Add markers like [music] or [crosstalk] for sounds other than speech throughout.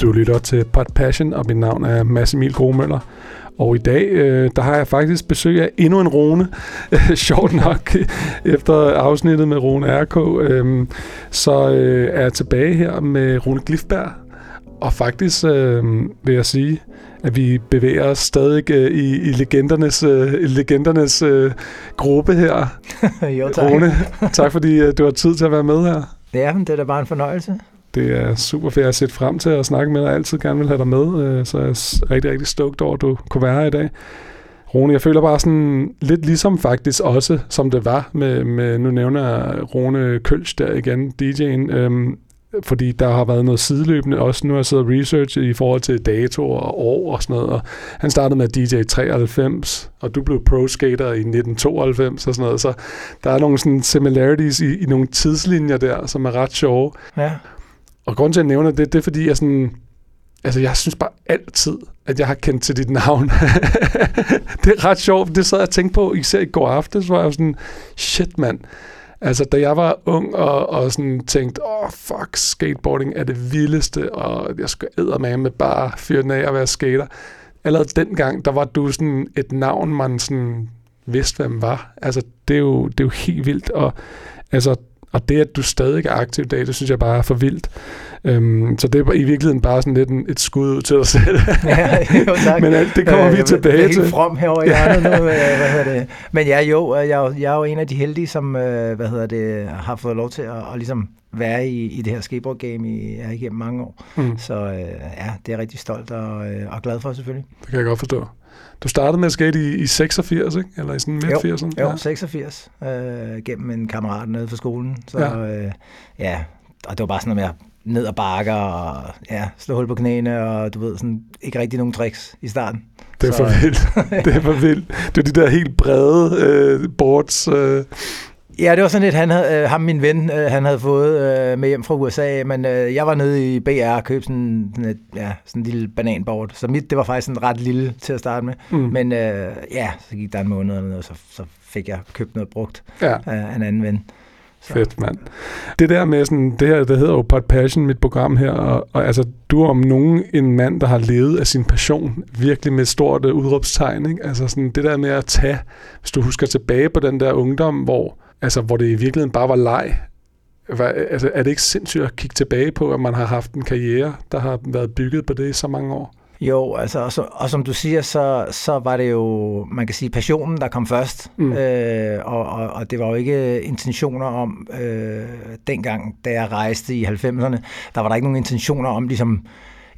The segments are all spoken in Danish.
Du lytter til Pod Passion, og mit navn er Mads Emil Gromøller. Og i dag, øh, der har jeg faktisk besøg af endnu en Rune, [laughs] sjovt nok, [laughs] efter afsnittet med Rune RK. Øh, så øh, er jeg tilbage her med Rune Glifberg. Og faktisk øh, vil jeg sige, at vi bevæger os stadig øh, i, i legendernes, øh, i legendernes øh, gruppe her. [laughs] jo, tak. Rune, tak fordi øh, du har tid til at være med her. Ja, men det er da bare en fornøjelse. Det er super fedt at sætte frem til at snakke med dig. Jeg altid gerne vil have dig med, øh, så jeg er rigtig, rigtig stoked over, at du kunne være her i dag. Rune, jeg føler bare sådan lidt ligesom faktisk også, som det var med, med nu nævner jeg Rune Kølsch der igen, DJ'en, øhm, fordi der har været noget sideløbende også. Nu har jeg siddet og researchet i forhold til datoer og år og sådan noget, og han startede med DJ 93, og du blev pro skater i 1992 og sådan noget, så der er nogle sådan similarities i, i nogle tidslinjer der, som er ret sjove. Ja. Og grunden til, at jeg nævner det, det er fordi, jeg sådan... Altså, jeg synes bare altid, at jeg har kendt til dit navn. [laughs] det er ret sjovt. Det sad jeg og tænkte på, især i går aftes, hvor jeg var sådan, shit mand. Altså, da jeg var ung og, og sådan tænkte, åh, oh, fuck, skateboarding er det vildeste, og jeg skal eddermame med bare fyre den af at være skater. Allerede dengang, der var du sådan et navn, man sådan vidste, hvem var. Altså, det er jo, det er jo helt vildt, og altså, og det, at du stadig er aktiv i dag, det synes jeg bare er for vildt. Øhm, så det er i virkeligheden bare sådan lidt en, et skud ud til dig selv. [laughs] ja, jo, tak. [laughs] Men alt det kommer øh, vi tilbage til. Jeg er helt from herovre i hjernet nu. hvad hedder det? Men ja, jo, jeg, jeg er jo en af de heldige, som øh, hvad hedder det, har fået lov til at, at ligesom være i, i det her skateboard game i, ja, igennem mange år. Mm. Så øh, ja, det er jeg rigtig stolt og, øh, og glad for selvfølgelig. Det kan jeg godt forstå. Du startede med at skate i, i 86, ikke? Eller i sådan midt 80'erne? Jo, jo ja. 86. Øh, gennem en kammerat nede fra skolen. Så ja. Øh, ja, og det var bare sådan noget med ned og bakker og ja, slå hul på knæene og du ved, sådan, ikke rigtig nogen tricks i starten. Det er så, for vildt. [laughs] det er for vildt. Det er de der helt brede øh, boards. Øh. Ja, det var sådan lidt, han havde, øh, ham min ven, øh, han havde fået øh, med hjem fra USA, men øh, jeg var nede i BR og købte sådan, sådan, et, ja, sådan en lille bananboard, så mit, det var faktisk sådan ret lille til at starte med, mm. men øh, ja, så gik der en måned eller noget, og så, så fik jeg købt noget brugt ja. af en anden ven. Så. Fedt, mand. Det der med sådan, det her, det hedder jo Pod Passion, mit program her, og, og altså, du er om nogen en mand, der har levet af sin passion, virkelig med et stort uh, udråbstegn, ikke? Altså sådan, det der med at tage, hvis du husker tilbage på den der ungdom, hvor altså, hvor det i virkeligheden bare var leg. Altså, er det ikke sindssygt at kigge tilbage på, at man har haft en karriere, der har været bygget på det i så mange år? Jo, altså, og, så, og som du siger, så, så var det jo, man kan sige, passionen, der kom først. Mm. Øh, og, og, og det var jo ikke intentioner om, øh, dengang, da jeg rejste i 90'erne, der var der ikke nogen intentioner om, ligesom,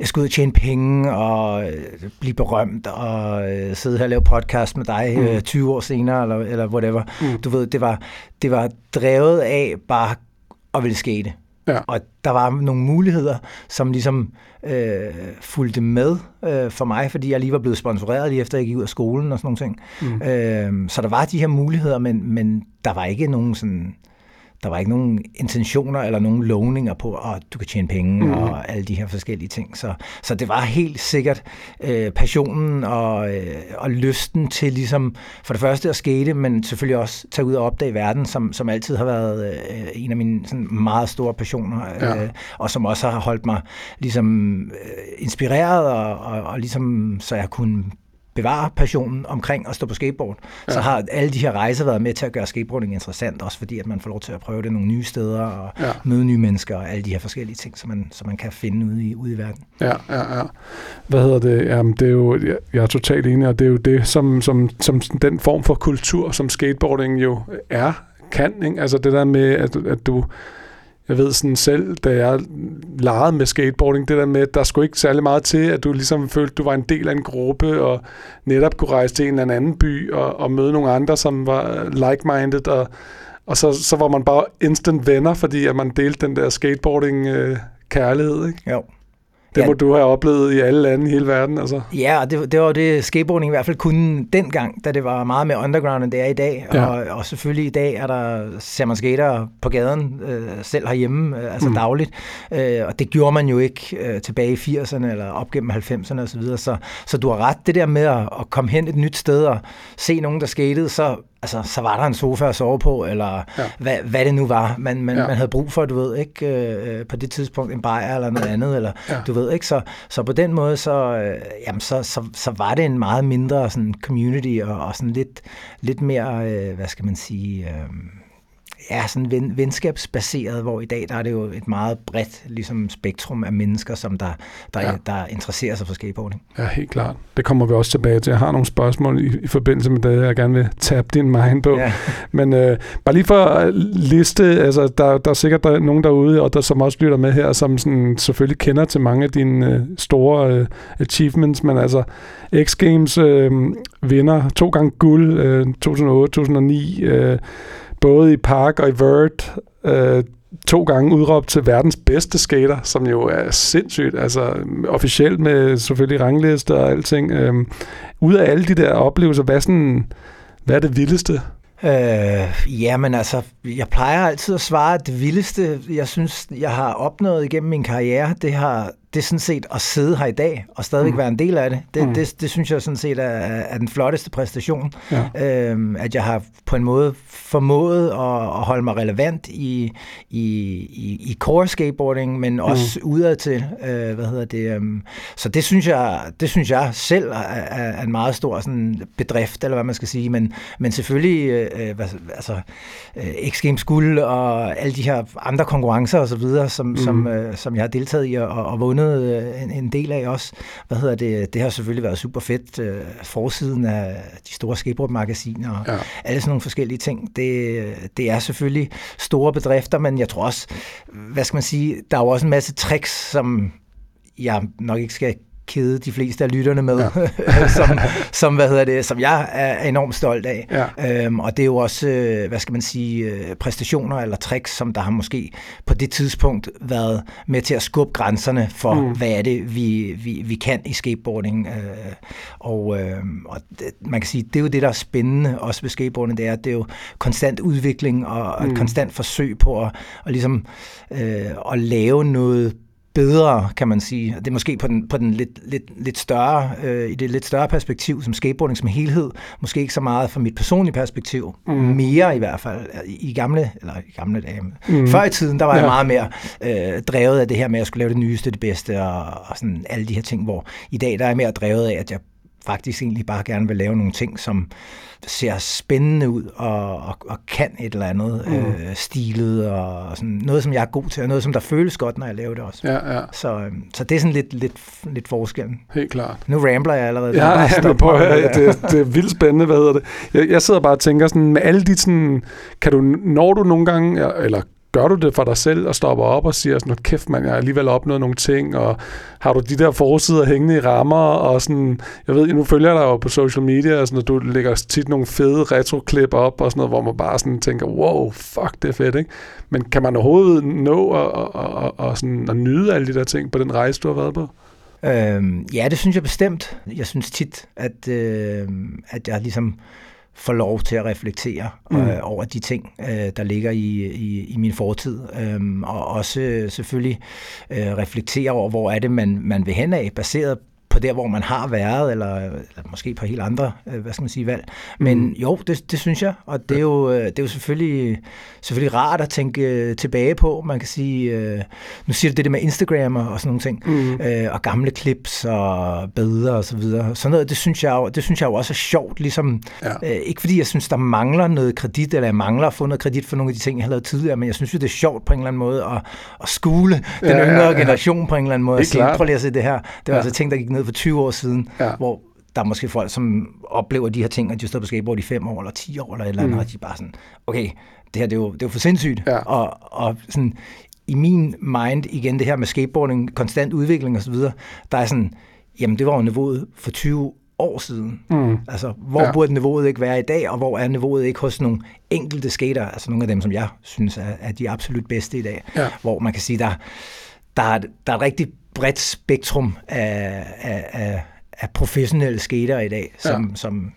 jeg skulle ud og tjene penge og øh, blive berømt og øh, sidde her og lave podcast med dig mm. øh, 20 år senere, eller, eller whatever. Mm. Du ved, det var, det var drevet af bare at ville skete. Ja. Og der var nogle muligheder, som ligesom øh, fulgte med øh, for mig, fordi jeg lige var blevet sponsoreret lige efter jeg gik ud af skolen og sådan nogle ting. Mm. Øh, så der var de her muligheder, men, men der var ikke nogen sådan der var ikke nogen intentioner eller nogen lovninger på, at du kan tjene penge mm. og alle de her forskellige ting. Så, så det var helt sikkert øh, passionen og, øh, og lysten til ligesom for det første at skate, men selvfølgelig også tage ud og opdage verden, som, som altid har været øh, en af mine sådan meget store passioner, ja. øh, og som også har holdt mig ligesom øh, inspireret og, og, og ligesom så jeg kunne bevare passionen omkring at stå på skateboard, ja. så har alle de her rejser været med til at gøre skateboarding interessant, også fordi at man får lov til at prøve det nogle nye steder og ja. møde nye mennesker og alle de her forskellige ting, som man, som man kan finde ude i, ude i verden. Ja, ja, ja. Hvad hedder det? Jamen, det er jo, jeg, jeg er totalt enig, og det er jo det, som, som, som den form for kultur, som skateboarding jo er, kan. Ikke? Altså det der med, at, at du jeg ved sådan selv, da jeg legede med skateboarding, det der med, at der skulle ikke særlig meget til, at du ligesom følte, at du var en del af en gruppe, og netop kunne rejse til en eller anden by, og, og møde nogle andre, som var like-minded, og, og så, så var man bare instant venner, fordi at man delte den der skateboarding-kærlighed, øh, ikke? Jo. Det ja, må du have oplevet i alle lande i hele verden, altså. Ja, og det, det var det skateboarding i hvert fald kunne dengang, da det var meget mere underground, end det er i dag. Ja. Og, og selvfølgelig i dag er der, ser man skater på gaden, øh, selv herhjemme, øh, altså mm. dagligt. Øh, og det gjorde man jo ikke øh, tilbage i 80'erne eller op gennem 90'erne osv. Så, så, så du har ret, det der med at, at komme hen et nyt sted og se nogen, der skatede, så altså, så var der en sofa at sove på, eller ja. hvad, hvad det nu var, man, man, ja. man havde brug for, du ved, ikke øh, på det tidspunkt en bajer eller noget andet, eller ja. du ved ikke, så, så på den måde, så, øh, jamen, så, så, så var det en meget mindre sådan community, og, og sådan lidt, lidt mere, øh, hvad skal man sige, øh, ja, sådan ven, venskabsbaseret, hvor i dag der er det jo et meget bredt ligesom, spektrum af mennesker, som der, der, ja. der interesserer sig for skateboarding. Ja, helt klart. Det kommer vi også tilbage til. Jeg har nogle spørgsmål i, i forbindelse med det, jeg gerne vil tabe din mind på. Ja. [laughs] Men øh, bare lige for at liste, altså der, der er sikkert der er nogen derude, og der som også lytter med her, som sådan, selvfølgelig kender til mange af dine øh, store øh, achievements, men altså X Games øh, vinder to gange guld, øh, 2008, 2009, øh, både i Park og i Vert, øh, to gange udråbt til verdens bedste skater, som jo er sindssygt, altså officielt med selvfølgelig ranglister og alting. Øh, ud af alle de der oplevelser, hvad, sådan, hvad er det vildeste? Øh, jamen altså, jeg plejer altid at svare, at det vildeste, jeg synes, jeg har opnået igennem min karriere, det har det er sådan set at sidde her i dag og stadigvæk mm. være en del af det. Det, mm. det, det synes jeg sådan set er, er den flotteste præstation. Ja. Øhm, at jeg har på en måde formået at, at holde mig relevant i, i, i, i core skateboarding, men også mm. udad til. Øh, hvad hedder det? Um, så det synes jeg, det synes jeg selv er, er en meget stor sådan, bedrift, eller hvad man skal sige. Men, men selvfølgelig, øh, hvad, altså, øh, X Games guld og alle de her andre konkurrencer osv., som, mm. som, øh, som jeg har deltaget i og, og vundet vundet øh, en, en del af også. Hvad hedder det? Det har selvfølgelig været super fedt. Øh, forsiden af de store skateboardmagasiner og ja. alle sådan nogle forskellige ting. Det, det er selvfølgelig store bedrifter, men jeg tror også, hvad skal man sige, der er jo også en masse tricks, som jeg nok ikke skal kede de fleste af lytterne med, ja. [laughs] som, som, hvad hedder det, som jeg er enormt stolt af. Ja. Øhm, og det er jo også, øh, hvad skal man sige, øh, præstationer eller tricks, som der har måske på det tidspunkt været med til at skubbe grænserne for, mm. hvad er det, vi, vi, vi kan i skateboarding. Øh, og øh, og det, man kan sige, det er jo det, der er spændende også ved skateboarding, det er, det er jo konstant udvikling og mm. et konstant forsøg på at, at, ligesom, øh, at lave noget bedre, kan man sige. Det er måske på den, på den lidt, lidt, lidt større, øh, i det lidt større perspektiv, som skateboarding som helhed. Måske ikke så meget fra mit personlige perspektiv. Mm. Mere i hvert fald. I gamle, eller i gamle dage. Mm. Før i tiden, der var ja. jeg meget mere øh, drevet af det her med, at jeg skulle lave det nyeste, det bedste, og, og sådan alle de her ting, hvor i dag, der er jeg mere drevet af, at jeg faktisk egentlig bare gerne vil lave nogle ting, som ser spændende ud og, og, og kan et eller andet mm. øh, stilet og sådan noget, som jeg er god til, og noget, som der føles godt, når jeg laver det også. Ja, ja. Så, øhm, så det er sådan lidt, lidt, lidt forskellen. Helt klart. Nu rambler jeg allerede. Ja, ja men på, det, det er vildt spændende, hvad hedder det. Jeg, jeg sidder bare og tænker sådan, med alle de sådan, kan du, når du nogle gange, eller gør du det for dig selv og stopper op og siger sådan, kæft man, jeg har alligevel opnået nogle ting, og har du de der forsider hængende i rammer, og sådan, jeg ved, nu følger jeg dig jo på social media, og sådan, og du lægger tit nogle fede retroklip op, og sådan noget, hvor man bare sådan tænker, wow, fuck, det er fedt, ikke? Men kan man overhovedet nå at, og, og, og sådan, at nyde alle de der ting på den rejse, du har været på? Øhm, ja, det synes jeg bestemt. Jeg synes tit, at, øh, at jeg ligesom får lov til at reflektere mm. øh, over de ting, øh, der ligger i, i, i min fortid, øh, og også selvfølgelig øh, reflektere over, hvor er det, man, man vil hen af, baseret på der, hvor man har været, eller, eller måske på helt andre, øh, hvad skal man sige, valg. Men mm. jo, det, det synes jeg, og det er jo, øh, det er jo selvfølgelig, selvfølgelig rart at tænke øh, tilbage på. Man kan sige, nu siger du det der med Instagram og sådan nogle ting, mm. og gamle clips og billeder og så videre. Sådan noget, det synes jeg jo, det synes jeg jo også er sjovt, ligesom, ja. ikke fordi jeg synes, der mangler noget kredit, eller jeg mangler at få noget kredit for nogle af de ting, jeg har lavet tidligere, men jeg synes jo, det er sjovt på en eller anden måde at, at skule den ja, yngre ja, ja. generation på en eller anden måde. At sige, prøv lige at se det her. Det var ja. altså ting, der gik ned ned for 20 år siden, ja. hvor der er måske folk, som oplever de her ting, at de står på skateboard i 5 år, eller 10 år, eller et eller andet, mm. og de er bare sådan, okay, det her det er jo, det er jo for sindssygt. Ja. Og, og sådan, i min mind, igen det her med skateboarding, konstant udvikling osv., der er sådan, jamen det var jo niveauet for 20 år siden. Mm. Altså, hvor ja. burde niveauet ikke være i dag, og hvor er niveauet ikke hos nogle enkelte skater, altså nogle af dem, som jeg synes er, er de absolut bedste i dag, ja. hvor man kan sige, der, der, er, der er et rigtig bredt spektrum af, af, af, af professionelle skater i dag, som, ja. som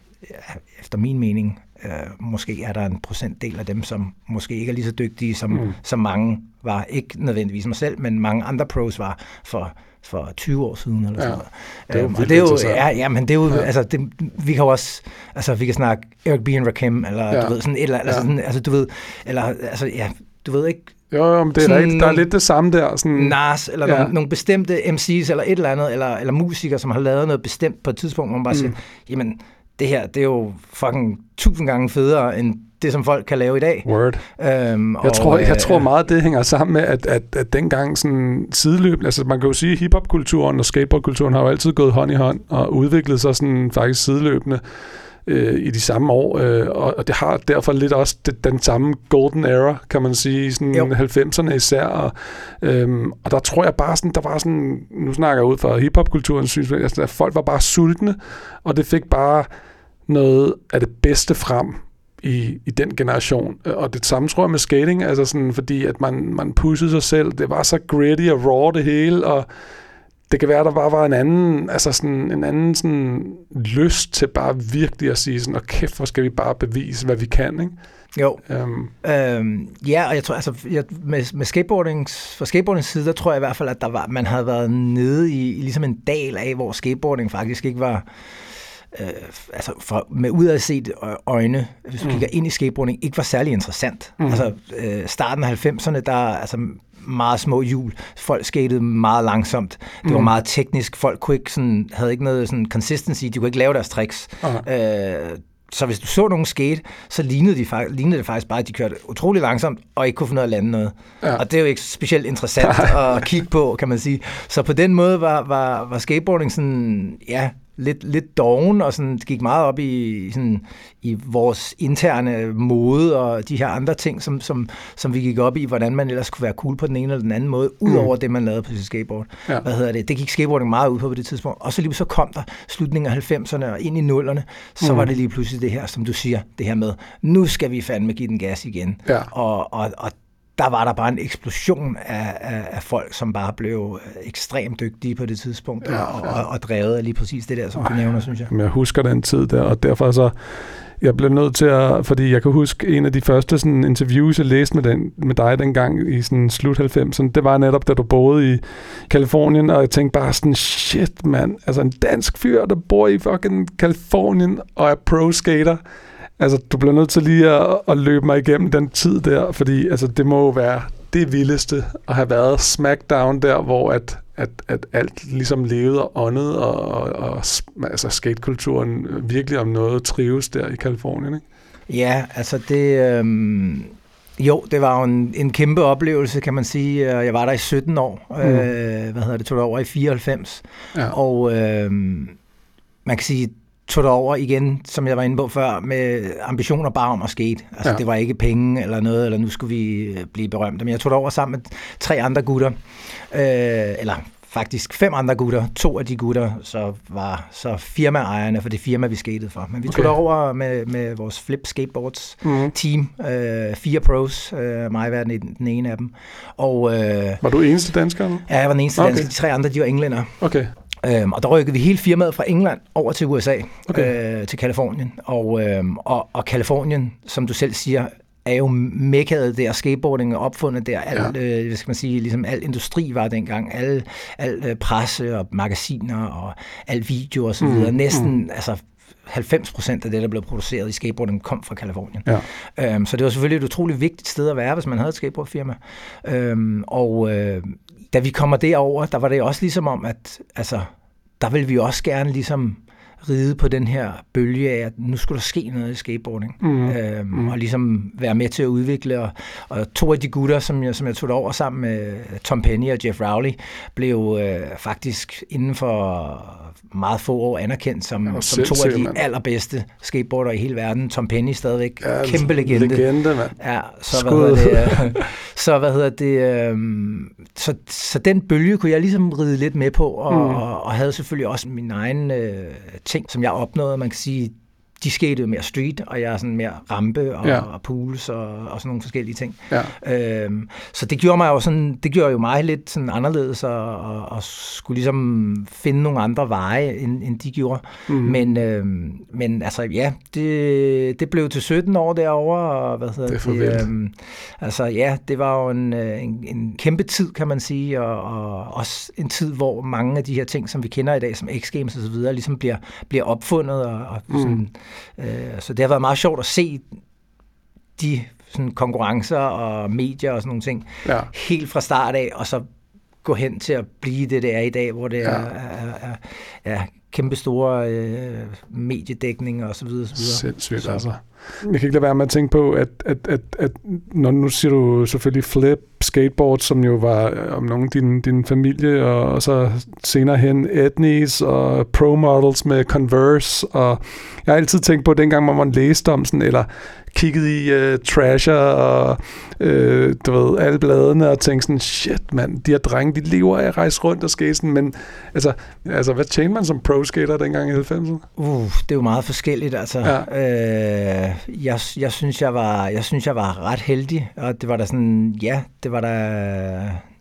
efter min mening, øh, måske er der en procentdel af dem, som måske ikke er lige så dygtige, som, mm. som mange var. Ikke nødvendigvis mig selv, men mange andre pros var for for 20 år siden eller Ja. sådan noget. Det er jo Øhm, det er jo, ja, ja, men det er jo, Ja. altså, det, vi kan jo også, altså, vi kan snakke Eric B. and Rakim, eller Ja. du ved, sådan et eller andet, Ja. altså, sådan, altså, du ved, eller, altså, ja, du ved ikke, Jo, jo, men det er rigtigt. Der er lidt det samme der. Sådan, Nas, eller. Ja. nogle, nogle bestemte MC's, eller et eller andet, eller, eller musikere, som har lavet noget bestemt på et tidspunkt, hvor man bare Mm. siger, jamen, det her, det er jo fucking tusind gange federe, end det, som folk kan lave i dag. Word. Øhm, Jeg, tror, jeg øh, tror meget, det hænger sammen med, at, at, at dengang sådan sideløbende, altså man kan jo sige, at hiphop-kulturen og skateboardkulturen har jo altid gået hånd i hånd og udviklet sig sådan faktisk sideløbende øh, i de samme år, øh, og, og det har derfor lidt også det, den samme golden era, kan man sige, i sådan Jo. 90'erne især, og, øhm, og der tror jeg bare sådan, der var sådan, nu snakker jeg ud fra hiphop-kulturens synspunkt, altså, at folk var bare sultne, og det fik bare noget af det bedste frem i, i den generation. Og det samme tror jeg med skating, altså sådan, fordi at man, man pushede sig selv. Det var så gritty og raw det hele, og det kan være, der bare var en anden, altså sådan, en anden sådan lyst til bare virkelig at sige sådan, og kæft, hvor skal vi bare bevise, hvad vi kan, ikke? Jo, Um, Øhm, ja, og jeg tror, altså, jeg, med, med skateboardings, fra skateboardings side, der tror jeg i hvert fald, at der var, man havde været nede i, i ligesom en dal af, hvor skateboarding faktisk ikke var, øh, altså for, med udad set øjne, hvis du Mm. kigger ind i skateboarding, ikke var særlig interessant. Mm. Altså, øh, starten af 90'erne, der altså meget små hjul. Folk skatede meget langsomt. Det var Mm. meget teknisk. Folk kunne ikke sådan, havde ikke noget sådan consistency. De kunne ikke lave deres tricks. Aha. Øh, så hvis du så nogen skate, så lignede, de, lignede det faktisk bare, at de kørte utrolig langsomt, og ikke kunne finde ud af at lande noget. Ja. Og det er jo ikke specielt interessant [laughs] at kigge på, kan man sige. Så på den måde var, var, var skateboarding sådan, ja, lidt, lidt doven, og sådan, gik meget op i, sådan, i vores interne mode, og de her andre ting, som, som, som vi gik op i, hvordan man ellers kunne være cool på den ene eller den anden måde, ud over mm. det, man lavede på sit skateboard. Ja. Hvad hedder det? Det gik skateboarding meget ud på på det tidspunkt. Og så lige så kom der slutningen af 90'erne og ind i nullerne, så Mm. mm. var det lige pludselig det her, som du siger, det her med, nu skal vi fandme give den gas igen. Ja. Og, og, og der var der bare en eksplosion af, af, af folk, som bare blev øh, ekstremt dygtige på det tidspunkt, Ja, ja, og, og, og drevet af lige præcis det der, som du nævner, synes jeg. Jamen, jeg husker den tid der, og derfor så, jeg blev nødt til at, fordi jeg kan huske en af de første sådan, interviews, jeg læste med, den, med dig dengang i sådan, slut 90'erne, det var netop, da du boede i Kalifornien, og jeg tænkte bare sådan, shit mand, altså en dansk fyr, der bor i fucking Kalifornien og er pro-skater, altså du bliver nødt til lige at, at løbe mig igennem den tid der, fordi altså, det må jo være det vildeste at have været smackdown der, hvor at, at, at alt ligesom levede og åndede, og, og, og altså skatekulturen virkelig om noget trives der i Kalifornien, ikke? Ja, altså det... Øhm, jo, det var jo en, en kæmpe oplevelse, kan man sige. Jeg var der i 17 år. Mm. Mm. Øh, hvad hedder det? Tog det over i 94. Ja. Og øh, man kan sige, tog det over igen, som jeg var inde på før, med ambitioner bare om at skate. Altså, Ja. det var ikke penge eller noget, eller nu skulle vi øh, blive berømte. Men jeg tog det over sammen med tre andre gutter. Øh, eller faktisk fem andre gutter. To af de gutter så var så firmaejerne for det firma, vi skatede for. Men vi tog Okay. det over med, med vores Flip Skateboards Mm. team. Øh, fire pros. Øh, mig var den, den ene af dem. Og øh, Var du eneste dansker? ja, jeg var den eneste Okay. okay. danske. De tre andre, de var englænder. Okay. Øhm, og der rykkede vi hele firmaet fra England over til USA, Okay. øh, til Kalifornien. Og, øhm, og, og Kalifornien, som du selv siger, er jo mekkaet der, skateboarding er opfundet der, alt, ja. øh, hvad skal man sige, ligesom al industri var dengang, al, al øh, presse og magasiner og al video og så Mm, videre. Næsten, altså 90 procent af det, der blev produceret i skateboarding, kom fra Kalifornien. Ja. Øhm, så det var selvfølgelig et utroligt vigtigt sted at være, hvis man havde et skateboardfirma. Øhm, og øh, da vi kommer derover, der var det også ligesom om, at altså, der ville vi også gerne ligesom ride på den her bølge af, at nu skulle der ske noget i skateboarding. Mm. Øhm, Mm. Og ligesom være med til at udvikle. Og, og to af de gutter, som jeg, som jeg tog over sammen med Tom Penny og Jeff Rowley, blev øh, faktisk inden for meget få år anerkendt som, Ja, som to af de mand. allerbedste skateboarder i hele verden. Tom Penny stadigvæk Ja, kæmpe legende. Legende. Ja, så Skud. hvad hedder det, øh, [laughs] så hvad hedder det, øhm, så, så den bølge kunne jeg ligesom ride lidt med på, og, mm. og, og havde selvfølgelig også min egen øh, ting, som jeg opnåede, man kan sige, de skatede mere street, og jeg er sådan mere rampe og, Ja. og pools og, og sådan nogle forskellige ting. Ja. Øhm, så det gjorde mig jo sådan, det gjorde jo mig lidt sådan anderledes og, og, og skulle ligesom finde nogle andre veje, end, end de gjorde. Mm. Men, øhm, men altså ja, det, det blev til 17 år derovre, og hvad hedder Det vildt. øhm, altså ja, det var jo en, øh, en, en kæmpe tid, kan man sige, og, og også en tid, hvor mange af de her ting, som vi kender i dag, som X-Games og så videre, ligesom bliver, bliver opfundet, og, og Mm. sådan, øh, så det har været meget sjovt at se de sådan, konkurrencer og medier og sådan nogle ting, Ja. helt fra start af, og så gå hen til at blive det, det er i dag, hvor det Ja. er, er, er, er kæmpe store øh, mediedækning og så videre. Så videre. Sindssygt, Så- altså. Jeg kan ikke lade være med at tænke på, at, at, at, at når nu siger du selvfølgelig flip, skateboard, som jo var øh, om nogen din, din familie, og, og så senere hen Etnies og Pro Models med Converse, og jeg har altid tænkt på, dengang hvor man læste om sådan, eller kiggede i uh, Trasher og uh, du ved, alle bladene og tænkte sådan, shit mand, de her drenge, de lever af at rejse rundt og skate sådan, men altså, altså hvad tjente man som pro-skater dengang i 90'erne? Uh, det er jo meget forskelligt, altså. Ja. Øh, jeg, jeg, synes, jeg, var, jeg synes, jeg var ret heldig, og det var da sådan, ja, det var da,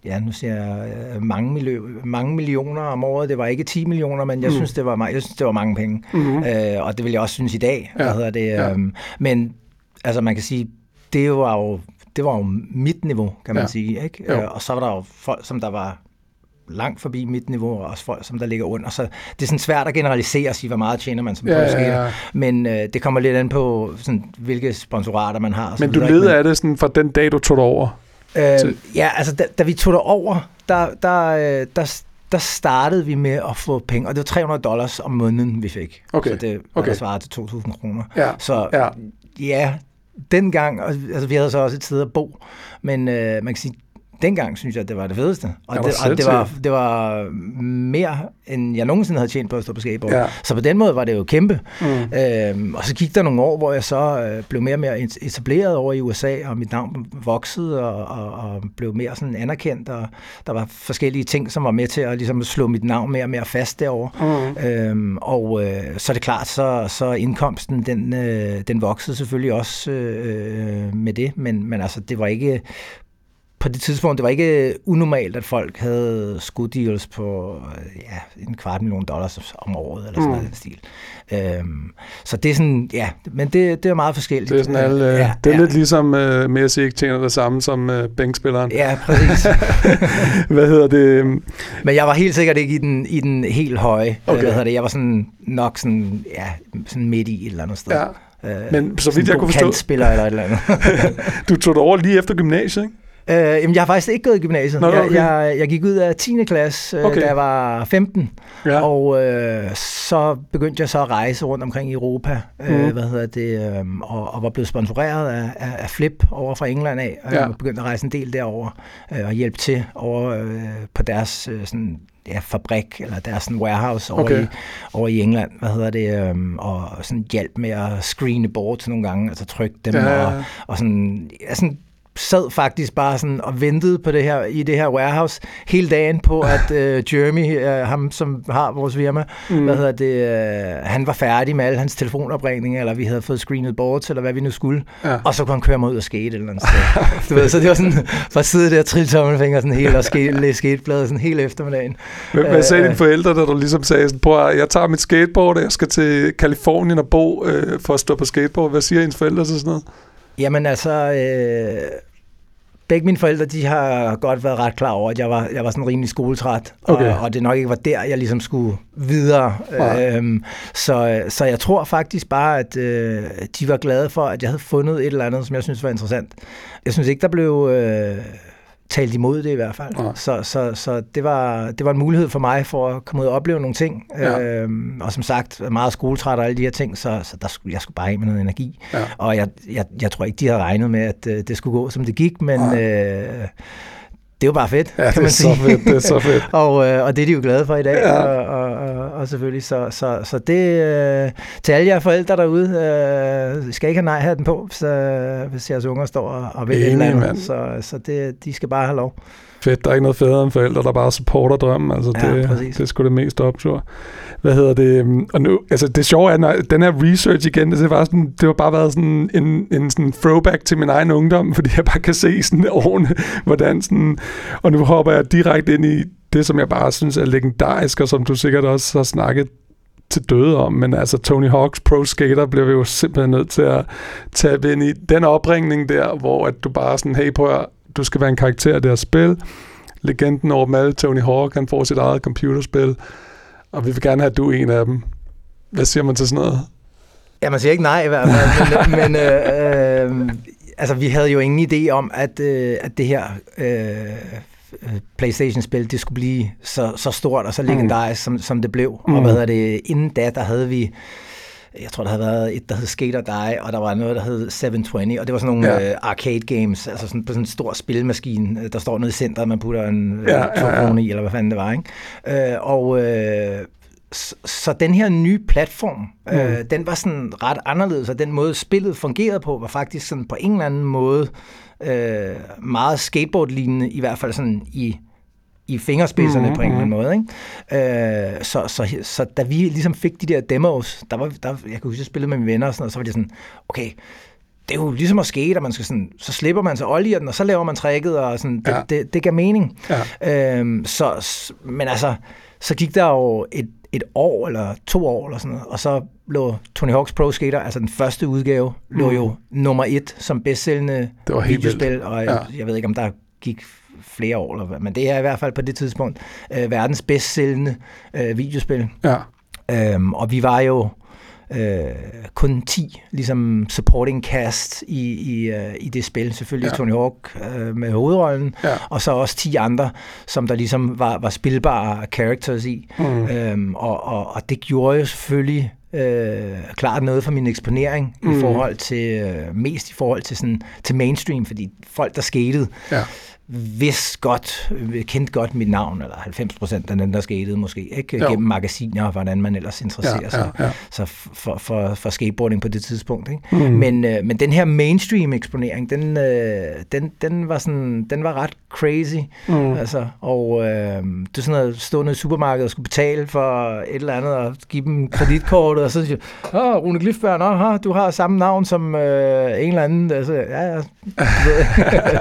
ja, nu siger jeg, øh, mange, millioner, mange millioner om året. Det var ikke 10 millioner, men jeg, Mm. synes, det var, jeg synes, det var mange penge. Mm-hmm. Øh, og det vil jeg også synes i dag. Ja. Hvad hedder det? Ja. Øhm, men altså, man kan sige, det var jo, det var jo mit niveau, kan man Ja. sige. Ikke? Jo. Øh, og så var der jo folk, som der var langt forbi mit niveau, og også folk, som der ligger under. Så det er sådan svært at generalisere og sige, hvor meget tjener man som Ja, ja, ja, ja. Men øh, det kommer lidt an på, sådan, hvilke sponsorater man har. Men du led af det sådan fra den dag, du tog det over? Øh, til- ja, altså da, da vi tog det over, der, der, øh, der, der startede vi med at få penge, og det var 300 dollars om måneden, vi fik. Okay, Så det var okay. der svarede til 2.000 kroner. Ja, Så ja. ja, dengang, og, altså vi havde så også et sted at bo, men øh, man kan sige, dengang synes jeg, det var det fedeste. Og, Det og det, var, det var mere, end jeg nogensinde havde tjent på at stå på skateboard. Ja. Så på den måde var det jo kæmpe. Mm. Øhm, og så gik der nogle år, hvor jeg så øh, blev mere og mere etableret over i USA, og mit navn voksede og, og, og blev mere sådan anerkendt, og der var forskellige ting, som var med til at ligesom slå mit navn mere og mere fast derovre. Mm. Øhm, og øh, så er det klart, så, så indkomsten, den, øh, den voksede selvfølgelig også øh, med det, men, men altså, det var ikke på det tidspunkt, det var ikke unormalt, at folk havde skuddeals på øh, ja, en kvart million dollars om året, eller sådan Mm. noget den stil. Øhm, så det er sådan, ja, men det, det er meget forskelligt. Det er sådan alle, øh, ja, det er ja. lidt ligesom uh, Messi ikke tjener det samme som uh, bænkspilleren. Ja, præcis. [laughs] Hvad hedder det? Men jeg var helt sikkert ikke i den, i den helt høje. Okay. Hvad hedder det? Jeg var sådan nok sådan, ja, sådan midt i et eller andet sted. Ja. Øh, Men så vidt jeg kunne forstå, eller et eller andet. [laughs] du tog det over lige efter gymnasiet, ikke? Øh, jamen, jeg har faktisk ikke gået i gymnasiet. Nå, jeg, okay. jeg, jeg gik ud af 10. klasse, øh, Okay. da jeg var 15. Ja. Og øh, så begyndte jeg så at rejse rundt omkring i Europa, øh, Mhm. hvad hedder det, øh, og, og var blevet sponsoreret af, af, af Flip over fra England af, og Ja. jeg begyndte at rejse en del derover øh, og hjælpe til over øh, på deres øh, sådan, ja, fabrik, eller deres sådan, warehouse over, Okay. i, over i England, hvad hedder det, øh, og sådan hjælp med at screene boards nogle gange, altså trykke dem, Ja. og, og sådan, ja, sådan sad faktisk bare sådan og ventede på det her i det her warehouse hele dagen på, at øh, Jeremy, øh, ham som har vores firma, Mm. hvad hedder det, øh, han var færdig med alle hans telefonopringninger, eller vi havde fået screenet boards, eller hvad vi nu skulle, Ja. og så kunne han køre mig ud og skate eller andet sted. [laughs] du ved, så det var sådan, for at sidde der og trille tommelfinger sådan helt, og skate, læse skatebladet sådan hele eftermiddagen. Hvad, hvad sagde Øh, dine forældre, da du ligesom sagde, sådan, prøv at, jeg tager mit skateboard, og jeg skal til Kalifornien og bo øh, for at stå på skateboard. Hvad siger ens forældre til sådan noget? Jamen altså, øh, begge mine forældre, de har godt været ret klar over, at jeg var, jeg var sådan rimelig skoletræt, Okay. og, og det nok ikke var der, jeg ligesom skulle videre. Nej. Øhm, så, så jeg tror faktisk bare, at øh, de var glade for, at jeg havde fundet et eller andet, som jeg synes var interessant. Jeg synes ikke, der blev øh, talt imod det i hvert fald. Nej. Så, så, så det, var, det var en mulighed for mig for at komme ud og opleve nogle ting. Ja. Øhm, og som sagt, meget skoletræt og alle de her ting, så, så der skulle, jeg skulle bare have med noget energi. Ja. Og jeg, jeg, jeg tror ikke, de havde regnet med, at øh, det skulle gå, som det gik, men Nej. øh, det er jo bare fedt, Ja, det kan er man så sige. fedt, det er så fedt. [laughs] og, øh, og det er de jo glade for i dag, Ja. og, og, og, og selvfølgelig, så, så, så det, øh, til alle jer forældre derude, øh, skal ikke have nej-hatten på, så, hvis jeres unger står og, og vil Enig, eller andet, mand. så, så det, de skal bare have lov. Fedt, der er ikke noget federe end forældre, der bare supporter drømmen. Altså, Ja, det, præcis. det er sgu det mest optur. Hvad hedder det? øhm, Og nu, altså det sjove er, når den her research igen, det, var sådan, det var bare været sådan en, en sådan throwback til min egen ungdom, [laughs] fordi jeg bare kan se sådan årene, hvordan sådan, og nu hopper jeg direkte ind i det, som jeg bare synes er legendarisk, og som du sikkert også har snakket til døde om, men altså Tony Hawk's Pro Skater bliver vi jo simpelthen nødt til at tage ind i den opringning der, hvor at du bare sådan, hey prøv at, du skal være en karakter i det her spil. Legenden over dem alle, Tony Hawk, han får sit eget computerspil, og vi vil gerne have, at du er en af dem. Hvad siger man til sådan noget? Ja, man siger ikke nej i hvert fald, men, men øh, øh, altså, vi havde jo ingen idé om, at, øh, at det her øh, Playstation-spil, det skulle blive så, så stort og så legendarisk, som, som det blev. Mm. Og Mm. hvad hedder det, inden da, der havde vi jeg tror, der havde været et, der hed Skater Die, og der var noget, der hed 720, og det var sådan nogle Ja. øh, arcade games, altså sådan, på sådan en stor spilmaskine, øh, der står nede i centret, man putter en Ja, ja, ja, ja. ja, i, eller hvad fanden det var, ikke? Øh, og øh, så, den her nye platform, mm. øh, den var sådan ret anderledes, og den måde spillet fungerede på, var faktisk sådan på en eller anden måde øh, meget skateboard-lignende, i hvert fald sådan i i fingerspidserne mm, på en eller anden måde. Ikke? Øh, så, så, så da vi ligesom fik de der demos, der var, der, jeg kan huske, jeg spillede med mine venner og sådan noget, så var det sådan, okay, det er jo ligesom at skate, at man skal sådan, så slipper man så olie den, og så laver man tricket, og sådan, det, Ja. ja. det, det gav mening. Ja. Øhm, så, men altså, så gik der jo et, et år eller to år eller sådan noget, og så lå Tony Hawk's Pro Skater, altså den første udgave, lå Mm. jo nummer et som bedstsælgende Det var helt videospil, vildt. og Ja. jeg, ved ikke, om der gik flere år, eller hvad, men det er i hvert fald på det tidspunkt øh, verdens bedstsælgende øh, videospil. Ja. Øhm, og vi var jo øh, kun 10 ligesom supporting cast i, i, øh, i det spil. Selvfølgelig Ja. Tony Hawk øh, med hovedrollen, Ja. og så også 10 andre, som der ligesom var, var spilbare characters i. Mm. Øhm, og, og, og det gjorde jo selvfølgelig øh, klart noget for min eksponering mm. I forhold til, øh, mest i forhold til, sådan, til mainstream, fordi folk, der skatede, Ja. vidste godt, kendte godt mit navn, eller 90 procent af dem, der skatede måske, ikke? Jo. gennem magasiner og hvordan man ellers interesserer Ja, sig ja, ja. så for, for, for skateboarding på det tidspunkt. Ikke? Mm. Men, øh, men den her mainstream eksponering, den, øh, den, den, var sådan, den var ret crazy. Mm. Altså, og øh, det er sådan noget stående i supermarkedet og skulle betale for et eller andet og give dem kreditkortet, og så siger Åh, Rune Glifberg, nå, ha, du har samme navn som øh, en eller anden. Altså, ja, ja. [laughs]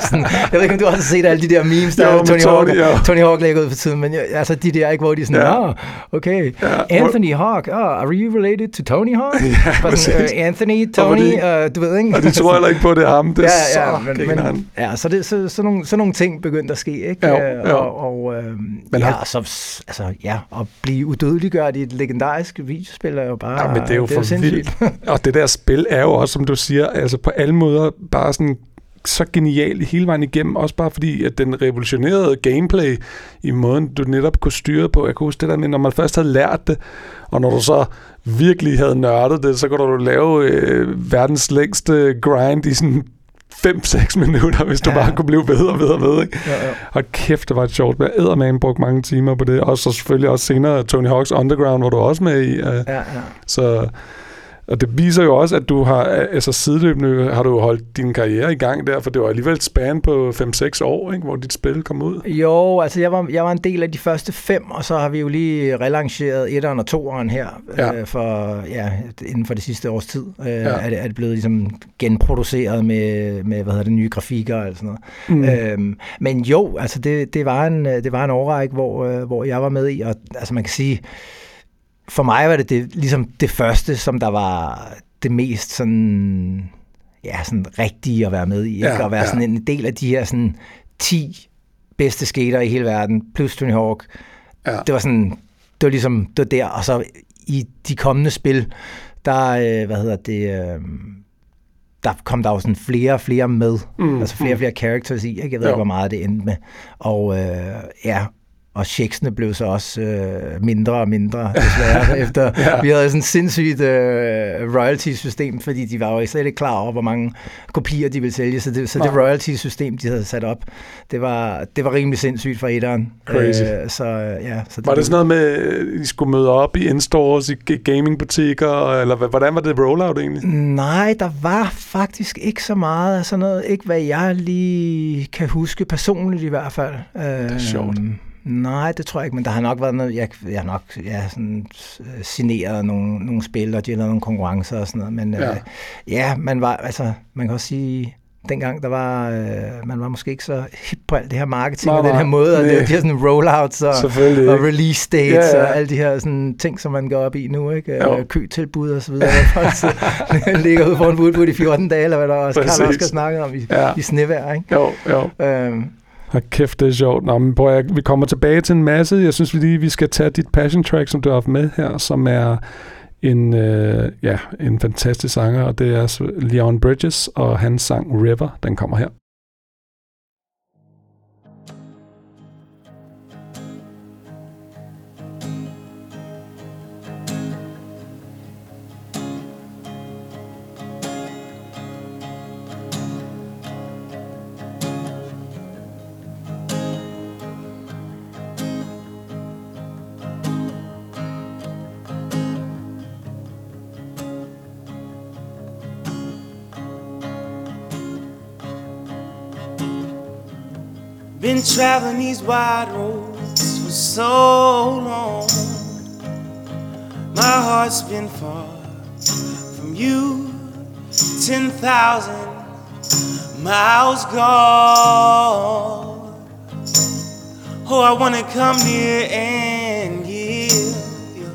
Sådan, jeg ved ikke, om du også har set alle de der memes, der Jo, jo, Tony, Tony, Hawk, ja. Tony Hawk lægger ud for tiden, men jo, altså de der, ikke, hvor de er sådan, Ja. ja. okay, Ja, Anthony Hawk, oh, are you related to Tony Hawk? [laughs] Bare sådan, øh, Anthony, Tony, fordi- uh, du ved ikke? Og de tror heller ikke på, det er ham. Det er ja, ja, så men, men, ja, så, det, så, så, nogle, så nogle ting begyndte at ske, ikke? Jo, Øh, jo. Og, og øh, Men ja, så, altså, ja, at blive udødeliggjort i et legendarisk videospil er jo bare... Ja, men det er jo for sindssygt. vildt. Og det der spil er jo også, som du siger, altså på alle måder bare sådan så genial hele vejen igennem, også bare fordi, at den revolutionerede gameplay i måden, du netop kunne styre på. Jeg kunne huske det der med, når man først havde lært det, og når du så virkelig havde nørdet det, så kunne du lave øh, verdens længste grind i sådan 5-6 minutter, hvis du Ja. bare kunne blive bedre og bedre og bedre. Ikke? Ja, ja. Og kæft, det var et sjovt. Jeg ædermame brugt mange timer på det. Og så selvfølgelig også senere Tony Hawk's Underground, hvor du også med i. Uh, Ja, ja. så, og det viser jo også, at du har, altså sideløbende har du holdt din karriere i gang der, for det var alligevel et span på 5-6 år, ikke, hvor dit spil kom ud. Jo, altså jeg var, jeg var en del af de første fem, og så har vi jo lige relanceret etteren og toeren her, Ja. øh, for, ja, inden for det sidste års tid. Øh, Ja. er, det, er det blevet ligesom genproduceret med, med hvad hedder det, nye grafikker og sådan noget. Mm. Øhm, men jo, altså det, det, var en, det var en årrække, hvor, øh, hvor jeg var med i, og altså man kan sige, for mig var det, det ligesom det første, som der var det mest sådan, ja, sådan rigtige at være med i, ikke? Ja, at være ja. sådan en del af de her sådan 10 bedste skater i hele verden, plus Tony Hawk. Ja. Det var sådan, det var ligesom, det var der, og så i de kommende spil, der, øh, hvad hedder det, øh, der kom der jo sådan flere og flere med, Mm, altså flere og mm. flere characters i, ikke? jeg ved Jo. ikke, hvor meget det endte med, og øh, ja, og checksene blev så også øh, mindre og mindre, desværre, [laughs] efter ja. vi havde sådan et sindssygt øh, royalty-system, fordi de var jo slet ikke klar over, hvor mange kopier de ville sælge, så det, så det royalty-system, de havde sat op, det var, det var rimelig sindssygt fra etteren. Crazy. Øh, så, ja, så det var det sådan noget med, at I skulle møde op i in-stores, i gamingbutikker, eller hvordan var det rollout egentlig? Nej, der var faktisk ikke så meget af sådan noget, ikke hvad jeg lige kan huske personligt i hvert fald. Det er sjovt. Nej, det tror jeg ikke, men der har nok været noget, jeg, jeg har nok ja, sådan, øh, signeret nogle, nogle spil, og de har lavet nogle konkurrencer og sådan noget, men ja, øh, ja man var, altså, man kan også sige, dengang der var, øh, man var måske ikke så hip på alt det her marketing og den her måde, og det, de her sådan rollouts og, og release dates ja, ja. og alle de her sådan, ting, som man går op i nu, ikke? Jo. Køtilbud og så videre. Folk [laughs] ligger ude foran Woodwood i 14 dage, eller hvad der også Karl også snakke om i, ja. i snevær, ikke? Jo, jo. Øhm, har kæft, det er sjovt. Nå, men prøv, at, vi kommer tilbage til en masse. Jeg synes lige, vi skal tage dit passion track, som du har haft med her, som er en, øh, ja, en fantastisk sanger, og det er Leon Bridges, og hans sang River, den kommer her. Been traveling these wide roads for so long. My heart's been far from you, 10,000 miles gone. Oh, I wanna come near and give you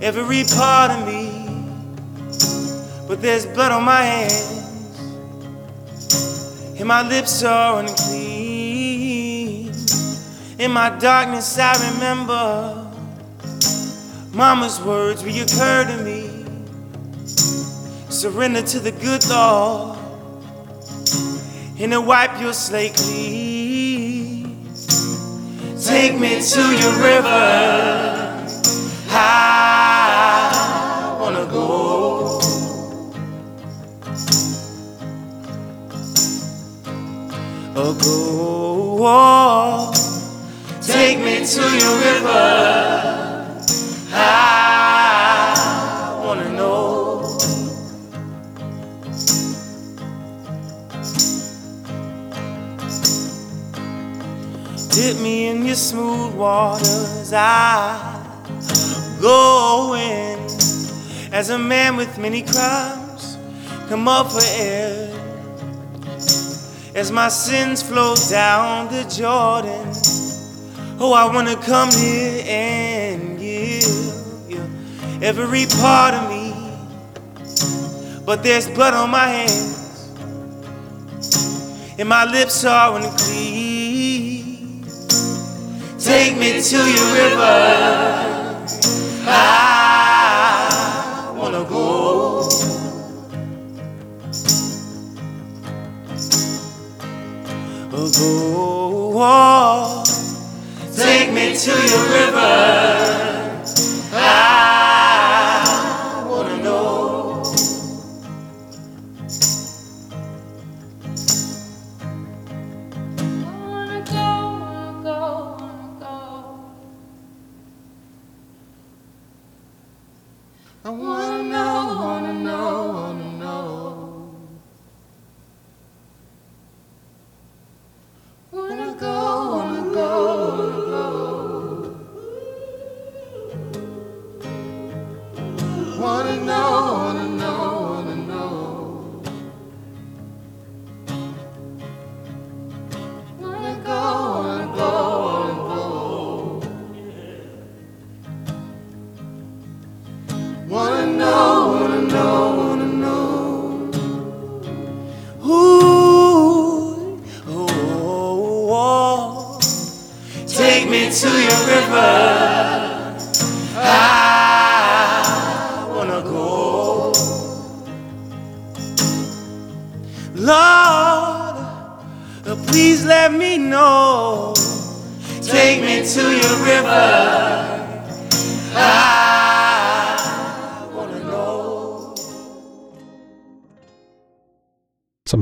every part of me, but there's blood on my hands, and my lips are unclean. In my darkness, I remember Mama's words reoccur to me. Surrender to the good Lord, and to wipe your slate clean. Take me to your river. I wanna go. Go. Take me to your river. I wanna know. Dip me in your smooth waters. I go in as a man with many crimes. Come up for air as my sins flow down the Jordan. Oh, I wanna come here and give you every part of me. But there's blood on my hands, and my lips are unclean. Take me to your river. I wanna go. Oh, go. Oh, oh. Take me to your river. I wanna know. Wanna go, wanna go, wanna go. I wanna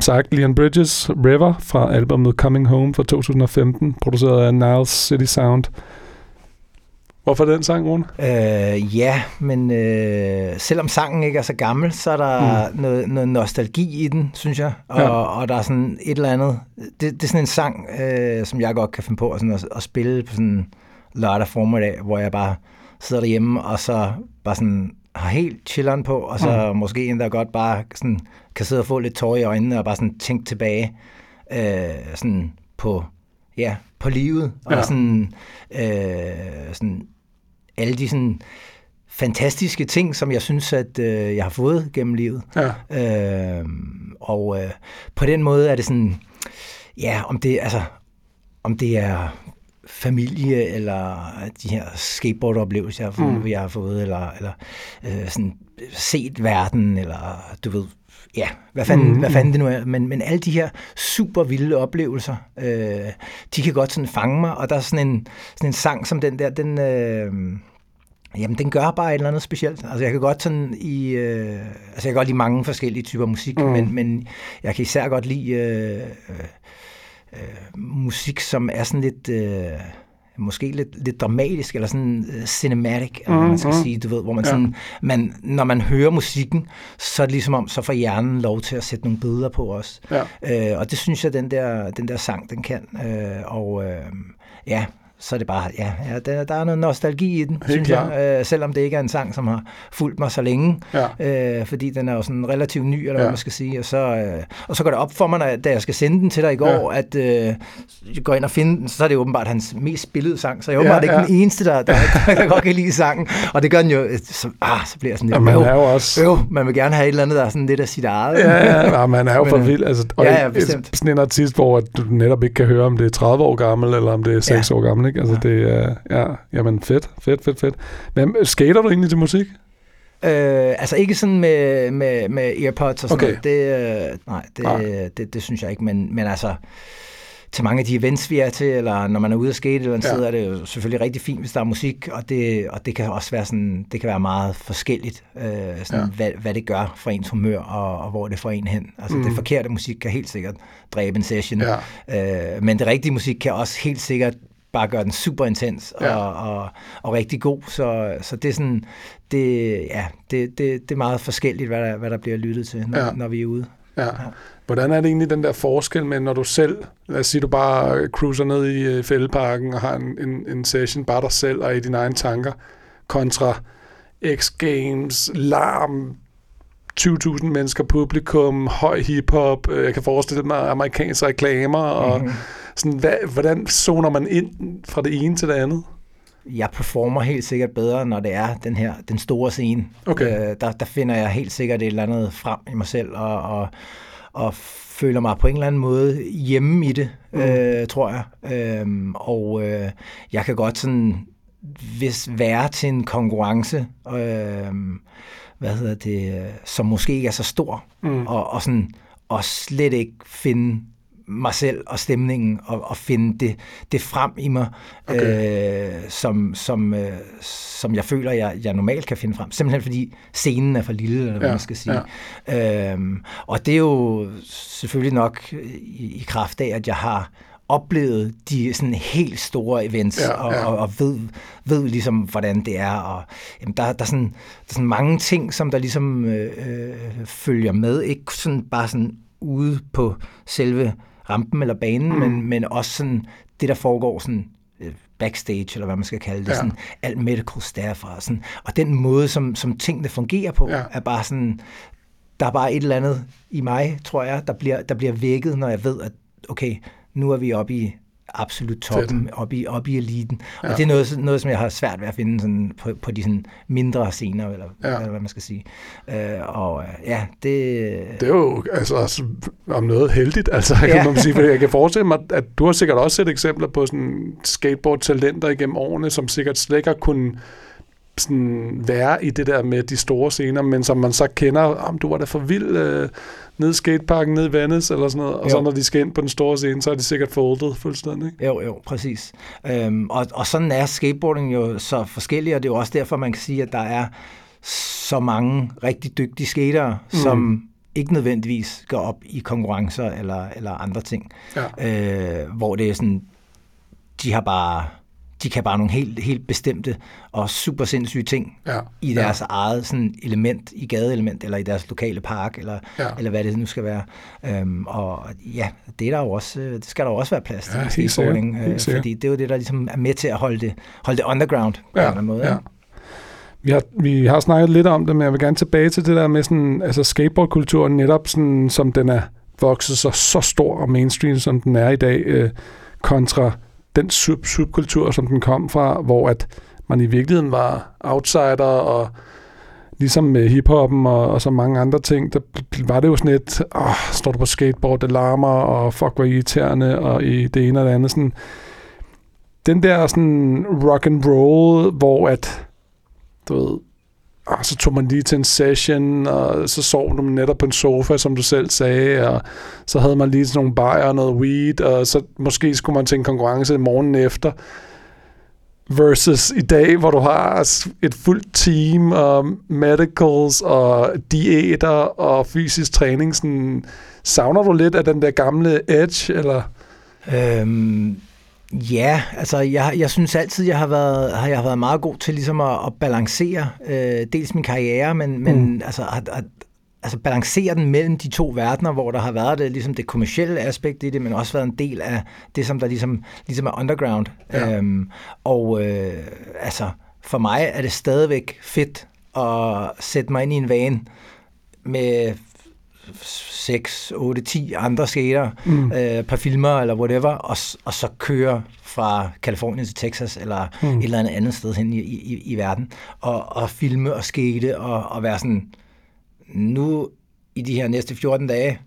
sagt, Leon Bridges, River fra albumet Coming Home fra 2015, produceret af Niles City Sound. Hvorfor den sang, Rune? Øh, ja, men øh, selvom sangen ikke er så gammel, så er der mm. noget, noget nostalgi i den, synes jeg. Og, Ja. og der er sådan et eller andet... Det, det er sådan en sang, øh, som jeg godt kan finde på sådan at, at spille på sådan lørdag formiddag, hvor jeg bare sidder derhjemme, og så bare sådan har helt chilleren på, og så mm. måske endda godt bare sådan, kan sidde og få lidt tårer i øjnene, og bare sådan tænke tilbage øh, sådan på, ja, på livet, og Ja. sådan, øh, sådan alle de sådan fantastiske ting, som jeg synes, at øh, jeg har fået gennem livet. Ja. Øh, og øh, på den måde er det sådan, ja, om det, altså, om det er familie, eller de her skateboardoplevelser, jeg har fået, Mm. jeg har fået eller, eller øh, sådan set verden, eller du ved, ja, hvad fanden, Mm, hvad mm. fanden det nu er. Men, men alle de her super vilde oplevelser, øh, de kan godt sådan fange mig, og der er sådan en, sådan en sang som den der, den... Øh, Jamen, den gør bare et eller andet specielt. Altså, jeg kan godt sådan i... Øh, altså, jeg kan godt lide mange forskellige typer musik, mm. men, men jeg kan især godt lide øh, øh, musik, som er sådan lidt... Øh, måske lidt, lidt dramatisk, eller sådan øh, cinematic, eller hvad man skal Mhm. sige, du ved, hvor man Ja. sådan, man, når man hører musikken, så er det ligesom om, så får hjernen lov til at sætte nogle billeder på os. Ja. Øh, og det synes jeg, den der, den der sang, den kan. Øh, og øh, ja, så er det bare, ja, ja der, der er noget nostalgi i den, Helt synes klart. jeg. Øh, selvom det ikke er en sang, som har fulgt mig så længe. Ja. Øh, fordi den er jo sådan relativt ny, eller Ja. hvad man skal sige. Og så, øh, og så går det op for mig, når, da jeg skal sende den til dig i går, ja. at øh, jeg går ind og finder den, så er det åbenbart hans mest spillede sang. Så jeg er åbenbart Ja, ikke ja. den eneste, der, der, der godt kan lide sangen. Og det gør den jo, øh, så, ah, så bliver jeg sådan lidt, Og man er jo også... øv, man vil gerne have et eller andet, der er sådan lidt af sit eget. Ja, ja, ja, man er jo for øh, vild. Altså, og ja, ja, bestemt. Sådan en artist, hvor at du netop ikke kan høre, om det er 30 år gammel, eller om det er 6 år gammel. Ikke? Altså, Ja. det er, ja, jamen fedt, fedt, fedt, fedt. Men skater du egentlig til musik? Øh, altså ikke sådan med, med, med earpods og sådan Okay. noget. Det, øh, nej, det, Nej. Det, det synes jeg ikke. Men, men altså, til mange af de events, vi er til, eller når man er ude at skate eller en Ja. sted, er det jo selvfølgelig rigtig fint, hvis der er musik, og det, og det kan også være sådan, det kan være meget forskelligt, øh, sådan, Ja. hvad, hvad det gør for ens humør, og, og hvor det får en hen. Altså mm. det forkerte musik kan helt sikkert dræbe en session, Ja. øh, men det rigtige musik kan også helt sikkert bare gøre den super intens og, Ja. og, og rigtig god. Så, så det er sådan, det, ja, det, det, det er meget forskelligt, hvad der, hvad der bliver lyttet til, når, Ja. når vi er ude. Ja. Hvordan er det egentlig den der forskel med, når du selv, lad os sige, du bare cruiser ned i øh, fældeparken og har en, en, en session bare dig selv og i dine egne tanker, kontra X-Games, larm, 20.000 mennesker, publikum, høj hiphop, øh, jeg kan forestille mig amerikanske reklamer, og Mhm. Sådan, hvad, hvordan zoner man ind fra det ene til det andet? Jeg performer helt sikkert bedre, når det er den her, den store scene. Okay. Øh, der, der finder jeg helt sikkert et eller andet frem i mig selv, og, og, og føler mig på en eller anden måde hjemme i det, Mm. øh, tror jeg. Øhm, og øh, jeg kan godt sådan, hvis være til en konkurrence, øh, hvad hedder det, øh, som måske ikke er så stor, Mm. og, og, sådan, og slet ikke finde mig selv og stemningen og, og finde det, det frem i mig, Okay. øh, som, som, øh, som jeg føler, jeg, jeg normalt kan finde frem. Simpelthen fordi scenen er for lille, eller hvad Ja, man skal sige. Ja. Øhm, og det er jo selvfølgelig nok i, i kraft af, at jeg har oplevet de sådan helt store events, Ja, og, ja. og, og ved, ved ligesom, hvordan det er. Og, jamen, der, der, er sådan, der er sådan mange ting, som der ligesom øh, øh, følger med. Ikke sådan bare sådan ude på selve rampen eller banen, Mm. men, men også sådan det, der foregår sådan øh, backstage, eller hvad man skal kalde det, Ja. sådan alt medical staff og sådan. Og den måde, som, som tingene fungerer på, ja. er bare sådan, der er bare et eller andet i mig, tror jeg, der bliver, der bliver vækket, når jeg ved, at okay, nu er vi oppe i absolut toppen, oppe i, oppe i eliten. Og Ja. det er noget, noget, som jeg har svært ved at finde sådan, på, på de sådan mindre scener, eller, Ja. eller hvad man skal sige. Øh, og øh, ja, det... Det er jo altså, om noget heldigt, altså, kan Ja. man sige. Fordi jeg kan forestille mig, at du har sikkert også set eksempler på sådan skateboard-talenter igennem årene, som sikkert slet ikke har kunnet sådan være i det der med de store scener, men som man så kender, om du var da for vild øh, nede i skateparken, nede i Venice, eller sådan noget, og Jo. så når de skal ind på den store scene, så er de sikkert foldet fuldstændig. ikke? Jo, jo, præcis. Øhm, og, og sådan er skateboarding jo så forskellig, og det er jo også derfor, man kan sige, at der er så mange rigtig dygtige skatere, mm. som ikke nødvendigvis går op i konkurrencer eller, eller andre ting. Ja. Øh, hvor det er sådan, de har bare de kan bare nogle helt, helt bestemte og super sindssyge ting Ja. i deres ja. eget sådan, element, i gadeelement, eller i deres lokale park, eller, Ja. ja. eller hvad det nu skal være. Øhm, og ja, det, er der jo også, øh, det skal der jo også være plads til Ja, i skateboarding, øh, fordi det er jo det, der ligesom er med til at holde det, holde det underground på en eller anden måde. ja. Vi har, vi har snakket lidt om det, men jeg vil gerne tilbage til det der med sådan, altså skateboardkulturen netop sådan, som den er vokset så, så stor og mainstream, som den er i dag, øh, kontra den sub subkultur, som den kom fra, hvor at man i virkeligheden var outsider, og ligesom med hiphoppen og, og så mange andre ting, der var det jo sådan et, åh, står du på skateboard, det larmer, og fuck, hvor irriterende, og i det ene og det andet. Sådan, den der sådan rock and roll, hvor at du ved, og så tog man lige til en session, og så sov du netop på en sofa, som du selv sagde, og så havde man lige sådan nogle bajer og noget weed, og så måske skulle man til en konkurrence morgenen efter, versus i dag, hvor du har et fuldt team, og medicals, og diæter, og fysisk træning, sådan, savner du lidt af den der gamle edge, eller? Øhm, ja, altså jeg, jeg synes altid, jeg har været, har jeg har været meget god til ligesom at, at balancere øh, dels min karriere, men, men Mm. altså, at, at, altså balancere den mellem de to verdener, hvor der har været det, ligesom det kommercielle aspekt i det, men også været en del af det, som der ligesom, ligesom er underground. Ja. Øhm, og øh, altså, for mig er det stadigvæk fedt at sætte mig ind i en van med 6, 8, 10 andre skater, Mm. øh, par filmer eller whatever, og, og så køre fra Kalifornien til Texas eller Mm. et eller andet andet sted hen i, i, i verden, og, og filme og skate og, og være sådan, nu i de her næste 14 dage,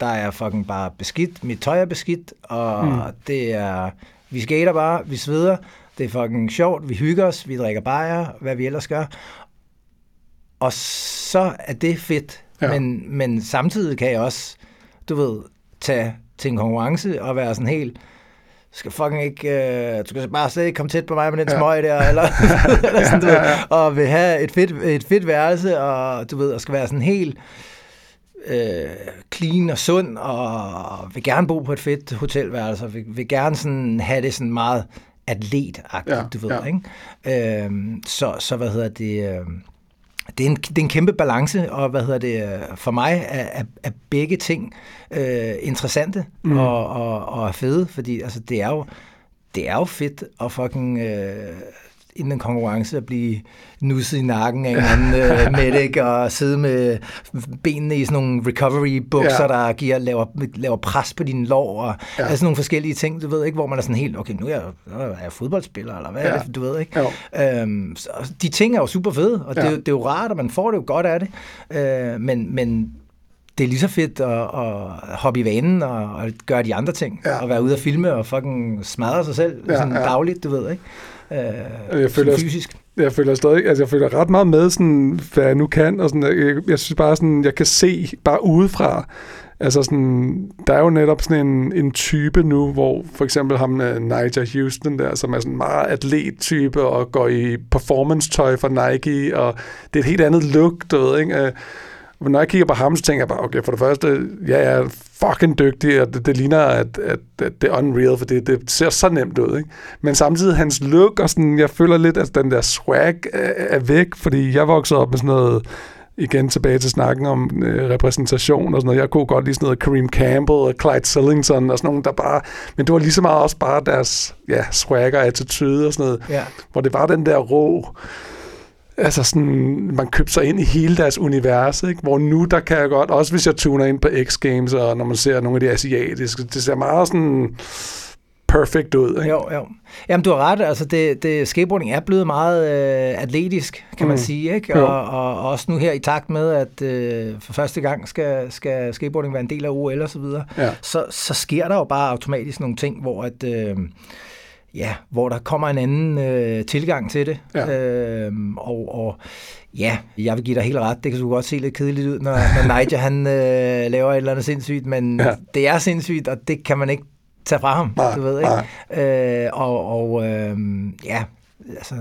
der er fucking bare beskidt, mit tøj er beskidt, og mm. det er, vi skater bare, vi sveder, det er fucking sjovt, vi hygger os, vi drikker bajer, hvad vi ellers gør, og så er det fedt, Ja. men, men samtidig kan jeg også, du ved, tage til en konkurrence og være sådan helt, du skal fucking ikke, øh, du skal bare slet ikke komme tæt på mig med den Ja. smøg der, eller, [laughs] eller sådan, du ved, og vil have et fedt, et fedt værelse, og du ved, og skal være sådan helt øh, clean og sund, og vil gerne bo på et fedt hotelværelse, og vil, vil gerne sådan have det sådan meget atletagtigt, Ja, du ved, ja. ikke? Øhm, så, så hvad hedder det... Øh, det er, en, det er en kæmpe balance, og hvad hedder det, for mig er, er, er begge ting øh, interessante Mm. og, og, og fede, fordi altså, det, er jo, det er jo fedt at fucking øh, inden en konkurrence at blive nusset i nakken af en anden øh, [laughs] medic og sidde med benene i sådan nogle recovery-bukser, Ja. der giver, laver, laver pres på dine lår og Ja. altså nogle forskellige ting, du ved ikke, hvor man er sådan helt, okay, nu er jeg, er jeg fodboldspiller, eller hvad Ja. er det, du ved ikke? Jo. Øhm, så, de ting er jo super fede, og det, Ja. er, jo- det er jo rart, og man får det jo godt af det. Øh, men, men det er lige så fedt at, at hoppe i vanen og, og gøre de andre ting. Ja. Og være ude og filme og fucking smadre sig selv Ja, sådan ja. dagligt, du ved, ikke? Øh, Jeg føler fysisk. jeg føler stadig, altså jeg føler ret meget med, sådan, hvad jeg nu kan, og sådan, jeg, jeg synes bare sådan, jeg kan se bare udefra, altså sådan, der er jo netop sådan en, en type nu, hvor for eksempel ham uh, Nigel Houston der, som er sådan en meget atlet-type, og går i performance-tøj fra Nike, og det er et helt andet look, du ved, ikke? Men når jeg kigger på ham, så tænker jeg bare, okay, for det første, ja, jeg er fucking dygtig, og det, det ligner, at, at, at det er unreal, for det, det ser så nemt ud, ikke? Men samtidig hans look, og sådan, jeg føler lidt, at den der swag er, er væk, fordi jeg voksede op med sådan noget, igen tilbage til snakken om øh, repræsentation og sådan noget. Jeg kunne godt lide sådan noget Kareem Campbell og Clyde Sillington og sådan nogle, der bare... Men det var lige så meget også bare deres ja, swagger attitude og sådan noget, Ja. hvor det var den der rå... Altså sådan, man købte sig ind i hele deres univers, ikke? Hvor nu, der kan jeg godt, også hvis jeg tuner ind på X-Games, og når man ser nogle af de asiatiske, det ser meget sådan perfect ud, ikke? Jo, jo. Jamen, du har ret. Altså, det, det, skateboarding er blevet meget øh, atletisk, kan man Mm. sige. Ikke? Og, og, og også nu her i takt med, at øh, for første gang skal, skal skateboarding være en del af OL og så videre, Ja. så, så sker der jo bare automatisk nogle ting, hvor at, øh, ja, hvor der kommer en anden øh, tilgang til det. Ja. Øhm, og, og ja, jeg vil give dig helt ret. Det kan du godt se lidt kedeligt ud, når, når Nigel han øh, laver et eller andet sindssygt, men Ja. det er sindssygt, og det kan man ikke tage fra ham, Nej, du ved ikke? Øh, og og øh, ja, altså,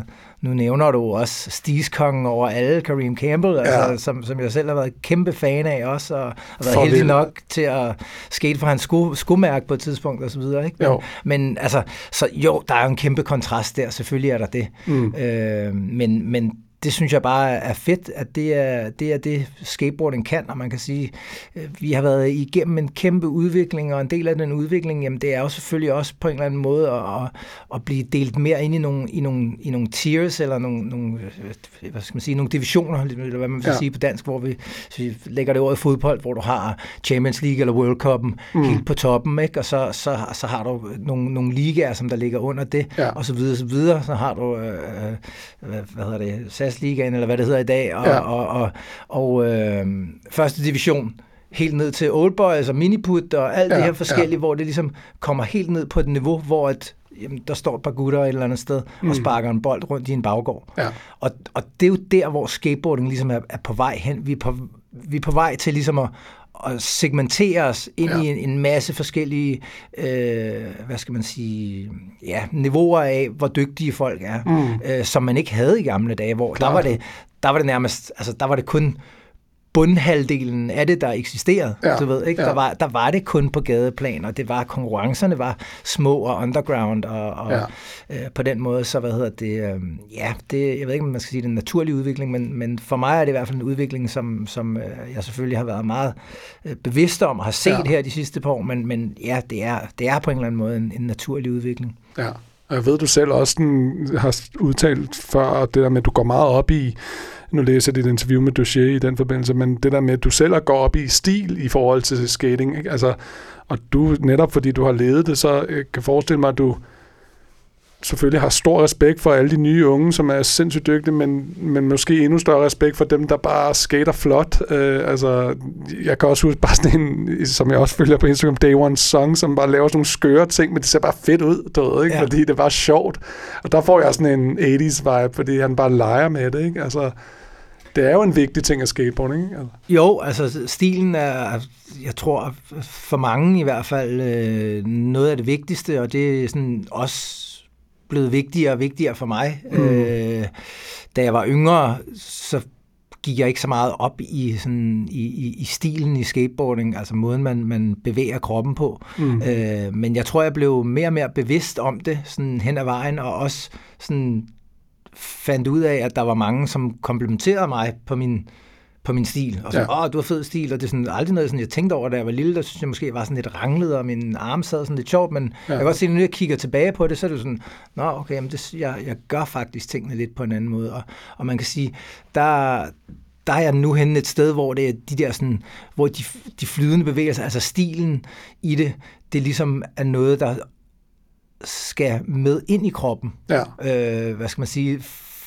nu nævner du også Stiskongen over alle, Kareem Campbell, altså, Ja. som, som jeg selv har været kæmpe fan af også, og har været For heldig nok til at skate for hans sko, skomærke på et tidspunkt og så videre. Ikke? Men, Jo. men altså, så jo, der er jo en kæmpe kontrast der, selvfølgelig er der det. Mm. Øh, men, men det synes jeg bare er fedt, at det er, det er det, skateboarding kan, og man kan sige, øh, vi har været igennem en kæmpe udvikling, og en del af den udvikling, jamen det er jo selvfølgelig også på en eller anden måde at, at, blive delt mere ind i nogle, i nogle, i nogle tiers, eller nogle, nogle, øh, hvad skal man sige, nogle divisioner, eller hvad man vil Ja. sige på dansk, hvor vi, hvis vi lægger det over i fodbold, hvor du har Champions League eller World Cup'en mm. helt på toppen, ikke? og så, så, så har du nogle, nogle ligaer, som der ligger under det, Ja. og så videre, så videre. Så har du, øh, øh, hvad, hvad hedder det, SAS Ligaen, eller hvad det hedder i dag, og, Ja. og, og, og øh, første division, helt ned til Old Boys og Miniput og alt Ja, det her forskellige, ja. hvor det ligesom kommer helt ned på et niveau, hvor at, jamen, der står et par gutter et eller andet sted mm. og sparker en bold rundt i en baggård. Ja. Og, og det er jo der, hvor skateboarding ligesom er, er på vej hen. Vi er på, vi er på vej til ligesom at, at segmentere os ind Ja. i en, en masse forskellige, øh, hvad skal man sige, ja, niveauer af, hvor dygtige folk er, mm. øh, som man ikke havde i gamle dage, hvor der Klart. var, det, der var det nærmest, altså der var det kun bundhalvdelen af det, der eksisterede. Ja, du ved, ikke? ja. Der, var, der var det kun på gadeplan, og det var, konkurrencerne var små og underground, og, og Ja. øh, på den måde, så hvad hedder det, øh, ja, det, jeg ved ikke, om man skal sige, det er en naturlig udvikling, men, men for mig er det i hvert fald en udvikling, som, som øh, jeg selvfølgelig har været meget øh, bevidst om, og har set ja. her de sidste par år, men, men ja, det er, det er på en eller anden måde en, en naturlig udvikling. Ja, og jeg ved, du selv også den, har udtalt før, det der med, at du går meget op i, nu læser jeg dit interview med Duché i den forbindelse, men det der med, at du selv går op i stil i forhold til skating, ikke? Altså, og du, netop fordi du har levet det, så øh, kan forestille mig, at du selvfølgelig har stor respekt for alle de nye unge, som er sindssygt dygtige, men, men måske endnu større respekt for dem, der bare skater flot. Øh, altså, jeg kan også huske bare sådan en, som jeg også følger på Instagram, Day One Song, som bare laver sådan nogle skøre ting, men det ser bare fedt ud, du ved, ikke? Ja. Fordi det bare sjovt. Og der får jeg sådan en 80's vibe, fordi han bare leger med det, ikke? Altså, det er jo en vigtig ting at skateboard, ikke? Altså, Jo, altså stilen er, jeg tror for mange i hvert fald, øh, noget af det vigtigste, og det er sådan også blevet vigtigere og vigtigere for mig. Mm. Øh, da jeg var yngre, så gik jeg ikke så meget op i, sådan, i, i, i stilen i skateboarding, altså måden, man, man bevæger kroppen på. Mm. Øh, men jeg tror, jeg blev mere og mere bevidst om det sådan hen ad vejen, og også sådan fandt ud af, at der var mange, som komplimenterede mig på min, på min stil. Og så, Ja. åh, du har fed stil, og det er sådan, aldrig noget, sådan, jeg tænkte over, da jeg var lille, der synes jeg måske var sådan lidt ranglet, og min arm sad sådan lidt sjovt, men ja. jeg kan godt se, når jeg kigger tilbage på det, så er det sådan, nå, okay, jamen det, jeg, jeg gør faktisk tingene lidt på en anden måde. Og, og man kan sige, der, der er jeg nu henne et sted, hvor det er de der sådan, hvor de, de flydende bevægelser, altså stilen i det, det ligesom er noget, der skal med ind i kroppen ja. øh, hvad skal man sige,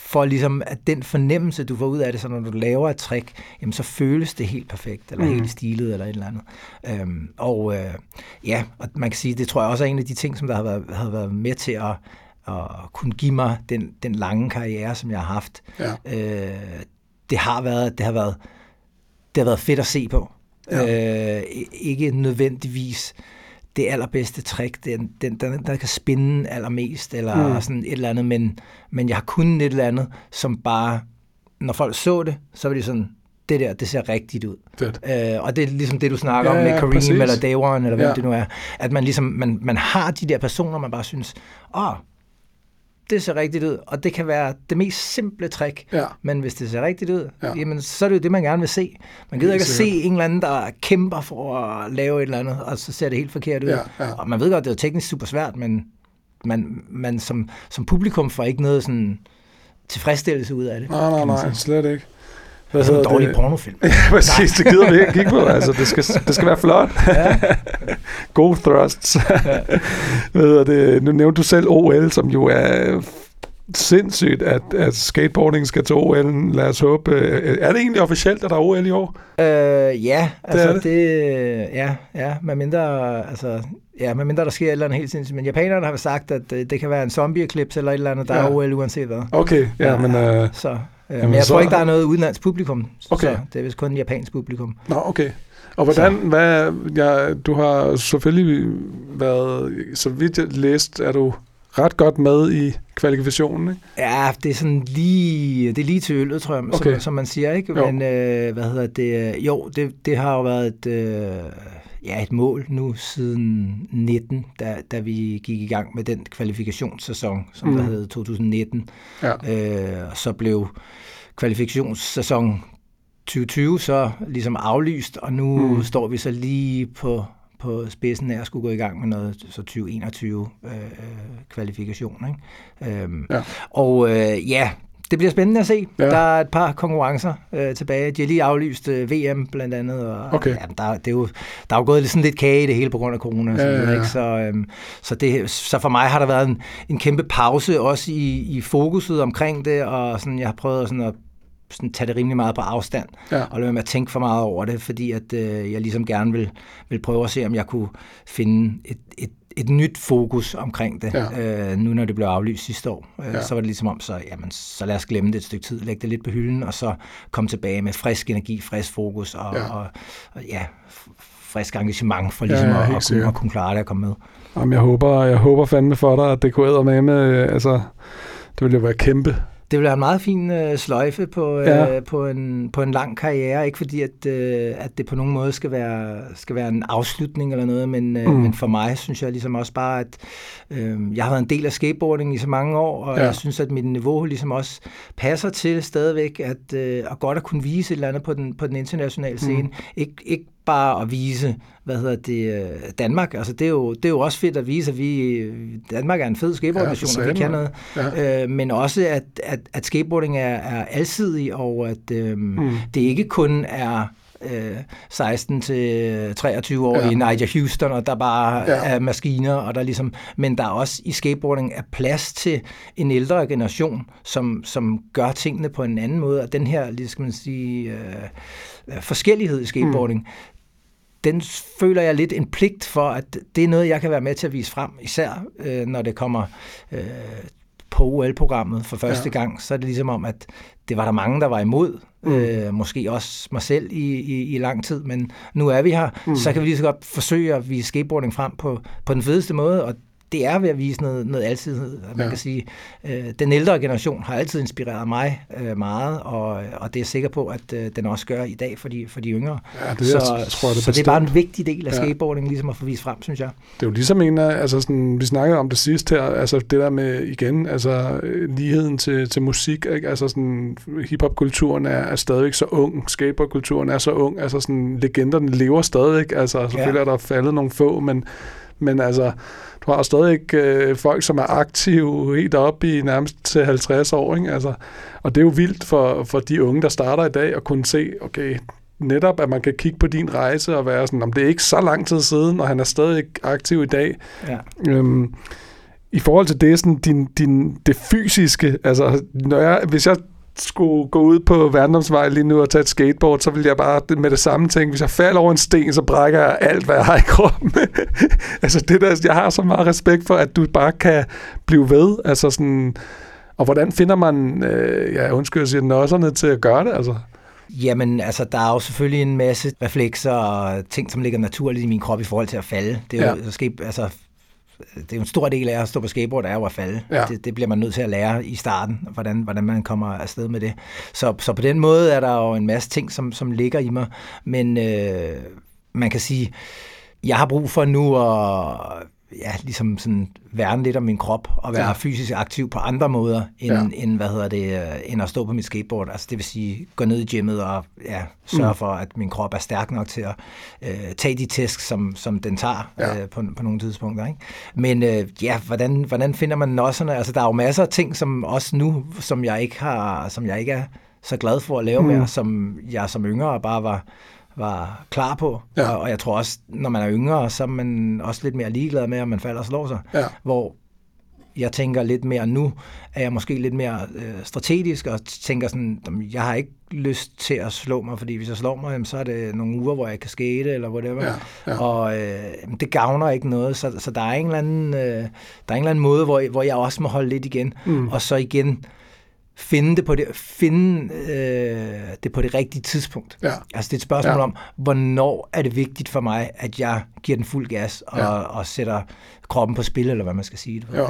for ligesom at den fornemmelse, du får ud af det, så når du laver et trick, jamen så føles det helt perfekt, eller Mm. helt stilet, eller et eller andet. Øhm, og øh, ja, og man kan sige, det tror jeg også er en af de ting, som der har været, har været med til at, at kunne give mig den, den lange karriere, som jeg har haft. Ja. Øh, det har været, det har været, det har været fedt at se på. Ja. Øh, ikke nødvendigvis det allerbedste trick, den, den, den, der kan spinde allermest, eller Mm. sådan et eller andet, men, men jeg har kun et eller andet, som bare, når folk så det, så var de sådan, det der, det ser rigtigt ud. Fedt. Øh, og det er ligesom det, du snakker Ja, om med Kareem præcis. eller Day One, eller hvem Ja. det nu er. At man ligesom, man, man har de der personer, man bare synes, åh, det ser rigtigt ud, og det kan være det mest simple trick, Ja. men hvis det ser rigtigt ud, Ja. ja. jamen, så er det jo det, man gerne vil se. Man gider ikke at se en eller anden, der kæmper for at lave et eller andet, og så ser det helt forkert ud. Ja, ja. Og man ved godt, det er teknisk super svært, men man, man som, som publikum får ikke noget sådan tilfredsstillelse ud af det. Nej, nej, nej, slet ikke. Det Hvad er sådan en dårlig det? pornofilm. [laughs] Ja, præcis, det gider vi ikke kigge på. Altså, det skal, det skal være flot. Ja. Gode thrusts. Hvad hedder det? Nu nævnte du selv OL, som jo er sindssygt, at, at skateboarding skal til OL. Lad os håbe. øh, Er det egentlig officielt, at der er OL i år? Øh, ja, altså er det, det ja, ja, med mindre, altså, ja, med mindre der sker et eller andet helt sindssygt. Men japanerne har sagt, at det, det kan være en zombie-eclipse eller et eller andet, der Ja. er OL uanset hvad. Okay, ja, Ja, men... Øh, Så, øh, Jamen, men jeg så- tror ikke, der er noget udenlands publikum. Okay. Så det er vist kun et japansk publikum. Nå, okay. Og hvordan, hvad, ja, du har selvfølgelig været, så vidt jeg læst, er du ret godt med i kvalifikationen, ikke? Ja, det er sådan lige, det er lige til øllet, tror jeg, Okay. som, som man siger, ikke? Jo. Men øh, hvad hedder det? Jo, det, det har jo været et, øh, ja, et mål nu siden 19, da, da vi gik i gang med den kvalifikationssæson, som Mm. der hed 2019. Ja. Øh, og så blev kvalifikationssæson 2020 så ligesom aflyst, og nu Mm. mm. står vi så lige på, på spidsen af at skulle gå i gang med noget så 2021 øh, øh, kvalifikation. Ikke? Øhm, Ja. Og øh, ja, det bliver spændende at se. Ja. Der er et par konkurrencer øh, tilbage. De har lige aflyst øh, VM blandt andet. Og, Okay. Ja, der, det er jo, der er jo gået lidt, sådan lidt kage i det hele på grund af corona. og Ja, så, videre, ja, ja. Ikke? Så, øhm, så, det, så for mig har der været en, en kæmpe pause også i, i fokuset omkring det, og sådan, jeg har prøvet sådan at sådan tage det rimelig meget på afstand, Ja. og lade være med at tænke for meget over det, fordi at øh, jeg ligesom gerne vil, vil prøve at se, om jeg kunne finde et, et, et nyt fokus omkring det, Ja. øh, nu når det blev aflyst sidste år. Øh, Ja. Så var det ligesom om, så, jamen, så lad os glemme det et stykke tid, lægge det lidt på hylden, og så komme tilbage med frisk energi, frisk fokus og Ja. og, og, ja frisk engagement for ligesom ja, ja, at, at, kunne, at kunne klare det og komme med. Jamen, jeg håber, jeg håber fandme for dig, at det kunne med med, altså, det ville jo være kæmpe. Det være en meget fin øh, sløjfe på, øh, Ja. på, en, på en lang karriere. Ikke fordi, at, øh, at det på nogen måde skal være, skal være en afslutning eller noget, men, øh, Mm. men for mig synes jeg ligesom også bare, at øh, jeg har været en del af skateboarding i så mange år, og Ja. jeg synes, at mit niveau ligesom også passer til stadigvæk, at, øh, at godt at kunne vise et eller andet på den, på den internationale scene. Mm. Ik, ikke bare at vise, hvad hedder det, øh, Danmark. Altså, det er, jo, det er jo også fedt at vise, at vi, Danmark er en fed skateboardnation, Ja, og vi kan noget. Ja. Øh, men også, at, at, at skateboarding er, er alsidig, og at øhm, Mm. det ikke kun er øh, 16 til 23 år Ja. i Niger Houston, og der bare Ja. er maskiner, og der er ligesom, men der er også i skateboarding er plads til en ældre generation, som, som gør tingene på en anden måde, og den her, lige skal man sige, øh, øh, forskellighed i skateboarding, mm den føler jeg lidt en pligt for, at det er noget, jeg kan være med til at vise frem, især øh, når det kommer øh, på OL-programmet for første Ja. gang, så er det ligesom om, at det var der mange, der var imod. Mm. Øh, måske også mig selv i, i, i lang tid, men nu er vi her, mm. så kan vi lige så godt forsøge at vise skateboarding frem på, på den fedeste måde, og det er ved at vise noget, noget alsidighed. Man Ja. ja. kan sige, øh, den ældre generation har altid inspireret mig øh, meget, og, og det er jeg sikker på, at øh, den også gør i dag for de, for de yngre. Ja, det, så, jeg, tror jeg, det så det er bare en vigtig del af Ja. skateboarding, ligesom at få vist frem, synes jeg. Det er jo ligesom en af, altså sådan, vi snakkede om det sidste her, altså det der med, igen, altså øh, ligheden til, til musik, ikke? altså sådan, hiphop-kulturen er, er stadigvæk så ung, skateboard-kulturen er så ung, altså sådan, legenderne lever stadigvæk, altså selvfølgelig Ja. er der faldet nogle få, men, men altså, du har stadig øh, folk, som er aktive helt op i nærmest til 50 år, ikke? Altså, og det er jo vildt for, for de unge, der starter i dag, at kunne se, okay, netop, at man kan kigge på din rejse og være sådan, om det er ikke så lang tid siden, og han er stadig aktiv i dag. Ja. Øhm, I forhold til det, sådan din, din, det fysiske, altså når jeg, hvis jeg skulle gå ud på Værndomsvej lige nu og tage et skateboard, så vil jeg bare med det samme tænke, hvis jeg falder over en sten, så brækker jeg alt, hvad jeg har i kroppen. [laughs] altså det der, jeg har så meget respekt for, at du bare kan blive ved, altså sådan, og hvordan finder man, øh, ja undskyld, jeg siger, nosserne til at gøre det, altså? Jamen, altså, der er jo selvfølgelig en masse reflekser og ting, som ligger naturligt i min krop i forhold til at falde. Det er jo, Ja. ja. altså, det er jo en stor del af at stå på skateboard, er jo at falde. Ja. Det, det bliver man nødt til at lære i starten, hvordan, hvordan man kommer afsted med det. Så, så på den måde er der jo en masse ting, som, som ligger i mig. Men øh, man kan sige, jeg har brug for nu at ja, ligesom sådan værne lidt om min krop og være Ja. fysisk aktiv på andre måder, end, Ja. end, hvad hedder det, øh, end at stå på mit skateboard. Altså det vil sige, gå ned i gymmet og ja, sørge Mm. for, at min krop er stærk nok til at øh, tage de tæsk, som, som den tager Ja. øh, på, på nogle tidspunkter. Ikke? Men øh, ja, hvordan, hvordan finder man nosserne? Altså der er jo masser af ting, som også nu, som jeg ikke har, som jeg ikke er så glad for at lave mm. mere, som jeg som yngre bare var var klar på. Ja. Og, og jeg tror også, når man er yngre, så er man også lidt mere ligeglad med, om man falder og slår sig. Ja. Hvor jeg tænker lidt mere nu, er jeg måske lidt mere øh, strategisk, og tænker sådan, "Jamen, jeg har ikke lyst til at slå mig, fordi hvis jeg slår mig, så er det nogle uger, hvor jeg kan skate, eller whatever. Ja, ja. Og øh, det gavner ikke noget, så, så der, er en eller anden, øh, der er en eller anden måde, hvor, hvor jeg også må holde lidt igen, mm. og så igen finde det på det, finde, øh, det på det rigtige tidspunkt. Ja. Altså det er et spørgsmål Ja. om, hvornår er det vigtigt for mig, at jeg giver den fuld gas og, Ja. og sætter kroppen på spil, eller hvad man skal sige. Ved, Ja.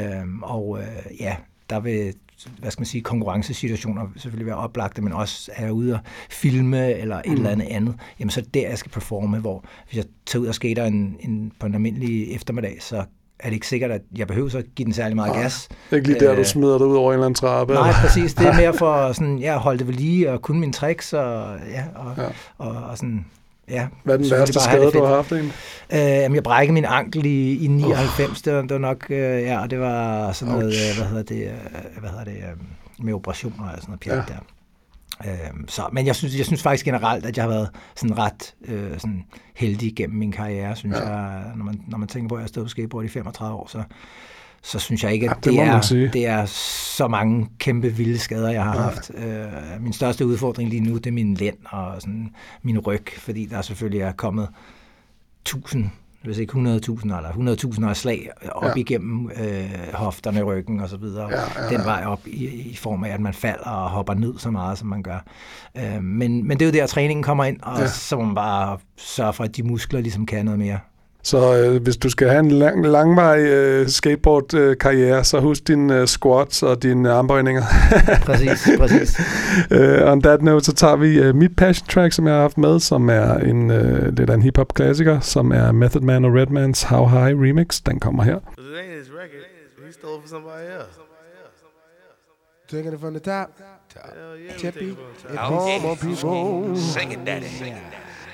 ikke? Øhm, og øh, ja, der vil hvad skal man sige, konkurrencesituationer selvfølgelig være oplagte, men også er jeg ude og filme eller et Mm. eller andet andet, jamen så er det der, jeg skal performe, hvor hvis jeg tager ud og skater en, en, på en almindelig eftermiddag, så er det ikke sikkert, at jeg behøver så at give den særlig meget Nej. gas. Det er ikke lige der, du Øh, smider dig ud over en eller anden trappe. Nej, eller? præcis. Det er [laughs] mere for sådan, ja, holde det ved lige og kunne mine tricks og, ja, og, Ja. og, og sådan, ja. Hvad er den værste skade, du har haft egentlig? Øh, jamen, jeg brækkede min ankel i, i 99, det, var, det var nok, øh, ja, og det var sådan noget, Ouch. øh, hvad hedder det, øh, hvad hedder det, øh, med operationer og sådan noget pjat Ja. der. Øhm, så, men jeg synes, jeg synes faktisk generelt, at jeg har været sådan ret øh, sådan heldig gennem min karriere, synes Ja. ja. jeg. Når man, når man tænker på, at jeg har stået på skateboard i 35 år, så, så synes jeg ikke, at Ja, det det, er, det er så mange kæmpe vilde skader, jeg har Nej. haft. Øh, min største udfordring lige nu, det er min lænd og sådan min ryg, fordi der selvfølgelig er kommet tusind, hvis ikke 100.000 eller 100.000 af slag op Ja. igennem øh, hofterne, ryggen og så videre. Ja, ja, Den ja. vej op i, i form af, at man falder og hopper ned så meget, som man gør. Øh, men, men det er jo der, træningen kommer ind, og ja. så må man bare sørge for, at de muskler ligesom kan noget mere. Så øh, hvis du skal have en lang, langvarig øh, skateboard-karriere, så husk dine øh, squats og dine armbøjninger. [laughs] Præcis, præcis. uh, on that note, så tager vi uh, mit passion track, som jeg har haft med, som er en uh, lidt af en hip-hop klassiker, som er Method Man og Redmans How High remix. Den kommer her. Taking it from the top. Hell yeah. It's top. home on people. Sing it, daddy.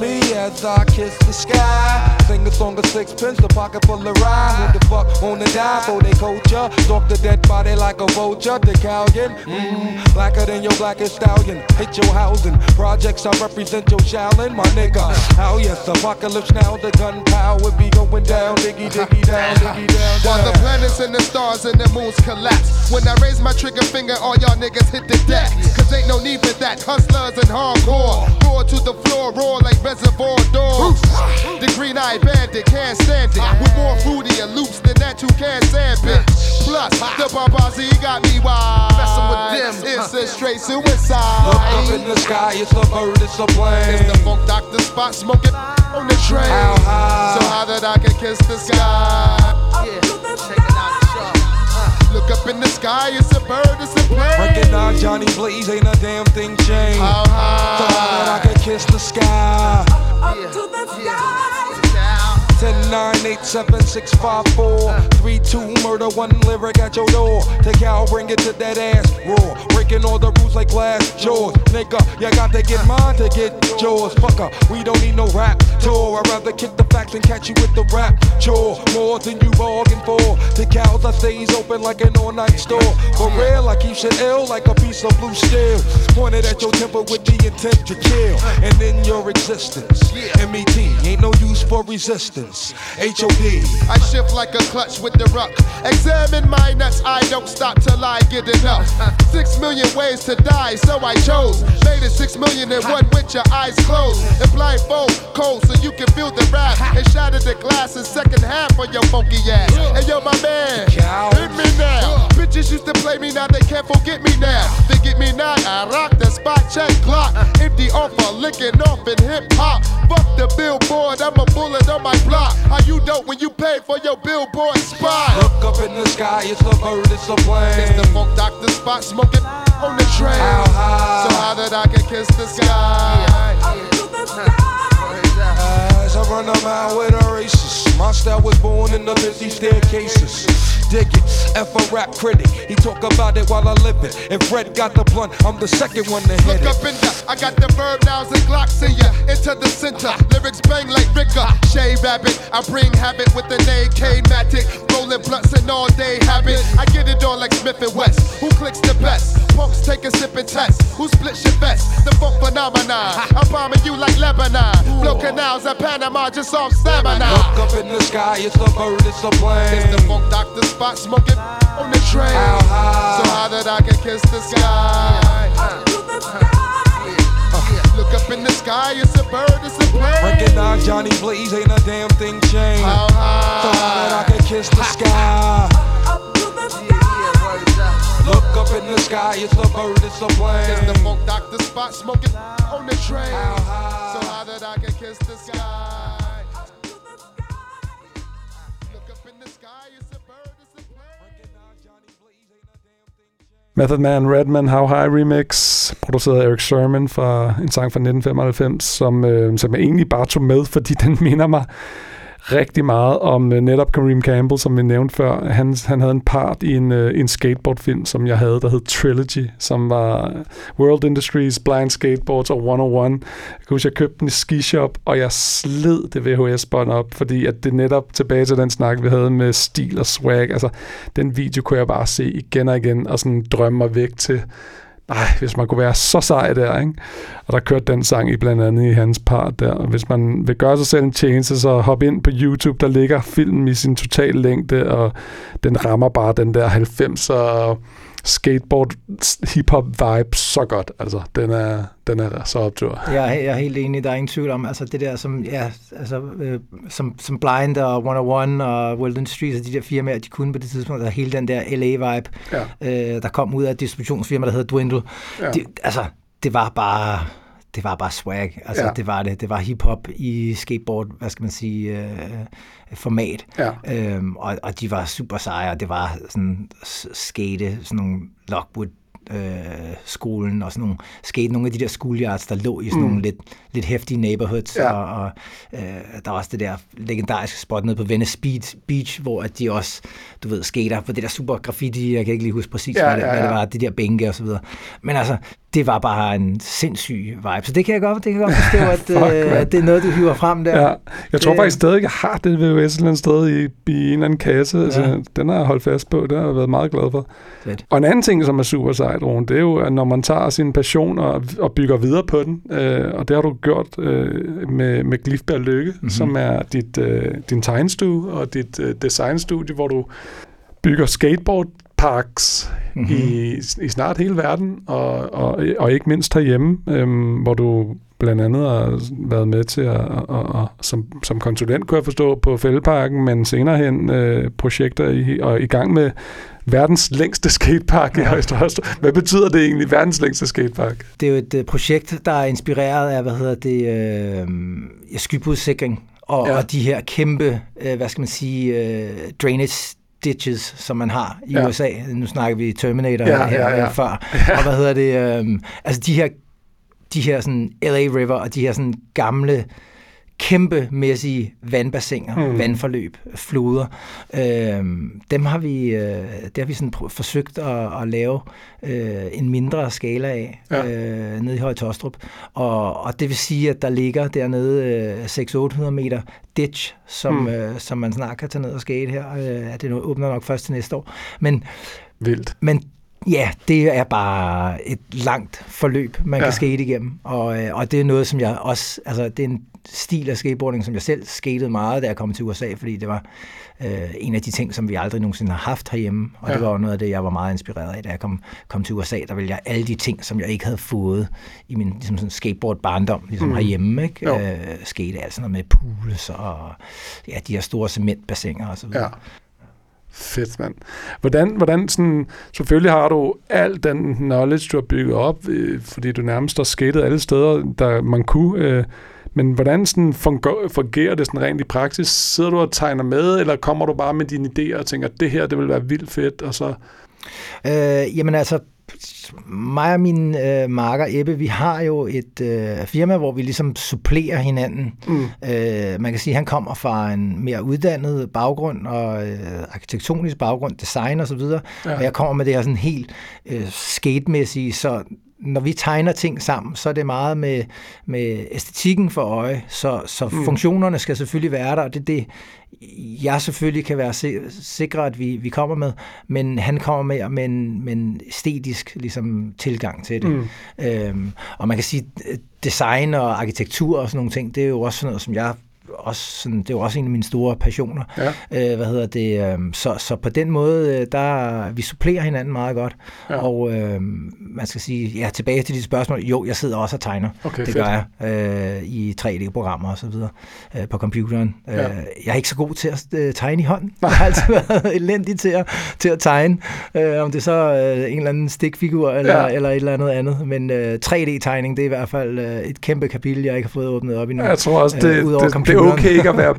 me as I kiss the sky. Sing a song of sixpence, the pocket full of rhyme. Who the fuck wanna die for their culture? Stalk the dead body like a vulture. The Calgon, mm, blacker than your blackest stallion. Hit your housing. Projects, I represent your Shaolin, my nigga. How yes, apocalypse now, the gunpowder be going down. Diggy, diggy down, diggy down. While the planets and the stars and the moons collapse. When I raise my trigger finger, all y'all niggas hit the deck. Cause ain't no need for that. Hustlers and hardcore. Roar to the floor, roar like reservoir dogs. The green eyed bandit can't stand it. With more fruity and loops than that, you can't stand it. Plus, the Bambazi got me wild. Messing with them. It's a straight suicide. Look up suicide. in the sky, it's a bird, it's a It's plane. the funk doctor spot smoking on the train. How high? So high that I can kiss the sky. Look up in the sky, it's a bird, it's a plane. Recognize Johnny Blaze, ain't a damn thing changed. How So high that I high? can kiss the sky. 10, 9, 8, 7, 6, 5, 4, 3, 2, murder, one lyric at your door. Take out, bring it to that ass roar. Breaking all the rules like glass jaws. Nigga, you got to get mine to get yours. Fucker, we don't need no rap tour. I'd rather kick the facts and catch you with the rap chore. More than you bargained for. The cows, I stays open like an all night store. For real, I keep shit ill like a piece of blue steel. Pointed at your temper with the intent to kill. And in your existence, MET ain't no use for resistance. HOD. I shift like a clutch with the ruck. Examine my nuts, I don't stop till I get enough. Six million ways to die, so I chose. Made it six million and one with your eyes closed. And blindfold, cold, so you can feel the rap. And shatter the glass in second half of your funky ass. And yo, my man, hit me now. Bitches used to play me, now they can't forget me now. They get me now, I rock the spot check clock. Empty offer, licking off in hip hop. Fuck the billboard, I'm a bullet on my block. How you dope when you pay for your billboard spot? Look up in the sky, it's a bird, it's a plane. It's the funk doctor spot smoking on the train. How high? So high that I can kiss the sky. skies. I run them out with a racist. My style was born in the busy staircases. Dig it, F a rap critic. He talk about it while I live it. If Fred got the blunt, I'm the second one to hit Look it. up in the, I got the verb nouns and glocks in ya. Into the center, lyrics bang like Ricker. Shay Rabbit, I bring habit with an AK Matic. Rolling blunts and all day habit. I get it on like Smith and West. Who clicks the best? Punks take a sip and test. Who splits your vest? The funk phenomenon. I'm bombing you like Lebanon. Blow canals at Panama just off stamina. Look up in the sky, it's a bird, it's a plane. It's the funk doctor spot smoking on the train. How high? So high that I can kiss the sky. Uh, look up in the sky, it's a bird, it's a plane. Recognize Johnny Blaze, ain't a damn thing changed. How high? So high that I can kiss the sky. Look up in the sky, it's a bird, it's a plane. It's the funk doctor spot smoking on the train. How high? So high that I can kiss the sky. Method Man, Redman, How High Remix, produceret af Eric Sermon fra en sang fra 1995, som, øh, som jeg egentlig bare tog med, fordi den minder mig rigtig meget om øh, netop Kareem Campbell, som vi nævnte før. Han, han havde en part i en, øh, en skateboardfilm, som jeg havde, der hed Trilogy, som var øh, World Industries, Blind Skateboards og 101. Jeg kan huske, jeg købte den i Ski Shop, og jeg sled det VHS-bånd op, fordi at det netop tilbage til den snak, vi havde med stil og swag. Altså, den video kunne jeg bare se igen og igen, og sådan drømme mig væk til, ej, hvis man kunne være så sej der, ikke? Og der kørte den sang i blandt andet i hans part der. Og hvis man vil gøre sig selv en tjeneste, så hop ind på YouTube, der ligger filmen i sin total længde, og den rammer bare den der 90'er skateboard hip-hop vibe så godt. Altså, den er, den er så optur. Jeg er, jeg er helt enig, der er ingen tvivl om, altså det der som, ja, altså, øh, som, som Blind og 101 og World Industries og de der firmaer, de kunne på det tidspunkt, der hele den der LA-vibe, Ja. øh, der kom ud af et distributionsfirma, der hedder Dwindle. Ja. Det, altså, det var bare det var bare swag. Altså, Ja. ja. det var det. Det var hiphop i skateboard, hvad skal man sige, øh, format. Ja. Øhm, og, og de var super seje, og det var sådan skate, sådan nogle Lockwood øh, skolen og sådan nogle skate, nogle af de der schoolyards, der lå i sådan mm. nogle lidt, lidt hæftige neighborhoods, Ja. og, og øh, der var også det der legendariske spot nede på Venice Beach, Beach, hvor at de også, du ved, skater på det der super graffiti, jeg kan ikke lige huske præcis, Ja, hvad, det, ja, hvad det ja. var, de der bænke og så videre. Men altså, det var bare en sindssyg vibe, så det kan jeg godt, det kan jeg godt forstå, [laughs] at, Fuck, øh, at det er noget, du hiver frem der. Ja, jeg tror Det- faktisk stadig, jeg har det VHS et eller andet sted i, i en eller anden kasse. Ja. Altså, den har jeg holdt fast på, det har jeg været meget glad for. Fedt. Og en anden ting, som er super sejt, Rune, det er jo, at når man tager sin passion og, og bygger videre på den, øh, og det har du gjort øh, med, med Glifberg Lykke, mm-hmm. som er dit, øh, din tegnestue og dit øh, designstudie, hvor du bygger skateboardparks mm-hmm. i, i snart hele verden, og, og, og ikke mindst herhjemme, øhm, hvor du blandt andet har været med til at, at, at, at som, som konsulent, kunne jeg forstå, på Fældeparken, men senere hen øh, projekter i, og i gang med verdens længste skatepark i Højst Hvad betyder det egentlig, verdens længste skatepark? Det er jo et øh, projekt, der er inspireret af, hvad hedder det, øh, skybudsikring og, ja. og de her kæmpe, øh, hvad skal man sige, øh, drainage ditches, som man har i Ja. USA. Nu snakker vi Terminator Ja, her ja, ja. ja, før. Ja. Og hvad hedder det, øh, altså de her, de her sådan LA River og de her sådan gamle kæmpemæssige vandbassiner, Mm. vandforløb, floder. Øh, dem har vi, øh, det har vi sådan pr- forsøgt at, at lave øh, en mindre skala af Ja. øh, nede i Høje Tostrup. Og, og det vil sige, at der ligger dernede øh, 600-800 meter ditch, som, Mm. øh, som man snart kan tage ned og skate her. Øh, det åbner nok først til næste år. Men, Vildt. men ja, det er bare et langt forløb, man Ja. kan skate igennem. Og, øh, og det er noget, som jeg også... Altså, det er en stil af skateboarding, som jeg selv skatede meget, da jeg kom til USA, fordi det var øh, en af de ting, som vi aldrig nogensinde har haft herhjemme. Og Ja. det var noget af det, jeg var meget inspireret af, da jeg kom, kom til USA. Der ville jeg alle de ting, som jeg ikke havde fået i min ligesom sådan skateboard-barndom, ligesom mm. herhjemme, ikke? Jo. Øh, skate altså noget med pools og ja, de her store cementbassiner og så videre. Ja. Fedt, mand. Hvordan, hvordan sådan, selvfølgelig har du al den knowledge, du har bygget op, øh, fordi du nærmest har skatet alle steder, der man kunne, øh, men hvordan sådan fungerer, det sådan rent i praksis? Sidder du og tegner med, eller kommer du bare med dine idéer og tænker, det her, det vil være vildt fedt, og så... Øh, jamen altså, mig og min øh, marker Ebbe, vi har jo et øh, firma, hvor vi ligesom supplerer hinanden. Mm. Øh, man kan sige, at han kommer fra en mere uddannet baggrund, og øh, arkitektonisk baggrund, design og så videre. Ja. Og jeg kommer med det her sådan helt øh, skatemæssige, så når vi tegner ting sammen, så er det meget med, med æstetikken for øje, så, så mm. funktionerne skal selvfølgelig være der, og det er det, jeg selvfølgelig kan være sikre, at vi, vi kommer med, men han kommer med, med, en, med en æstetisk ligesom, tilgang til det. Mm. Øhm, og man kan sige, design og arkitektur og sådan nogle ting, det er jo også sådan noget, som jeg også sådan, det er jo også en af mine store passioner. Ja. Øh, hvad hedder det? Øh, så, så på den måde, øh, der vi supplerer hinanden meget godt. Ja. Og øh, man skal sige, ja, tilbage til de spørgsmål. Jo, jeg sidder også og tegner. Okay, det fedt. gør jeg øh, i 3D-programmer og så videre øh, på computeren. Ja. Øh, jeg er ikke så god til at øh, tegne i hånden. [laughs] Jeg har altid været elendig til at, til at tegne. Øh, om det er så øh, en eller anden stikfigur eller, ja. eller et eller andet andet. Men øh, 3D-tegning, det er i hvert fald øh, et kæmpe kapitel, jeg ikke har fået åbnet op endnu. Jeg tror også, det, øh, det, det, okay ikke at være...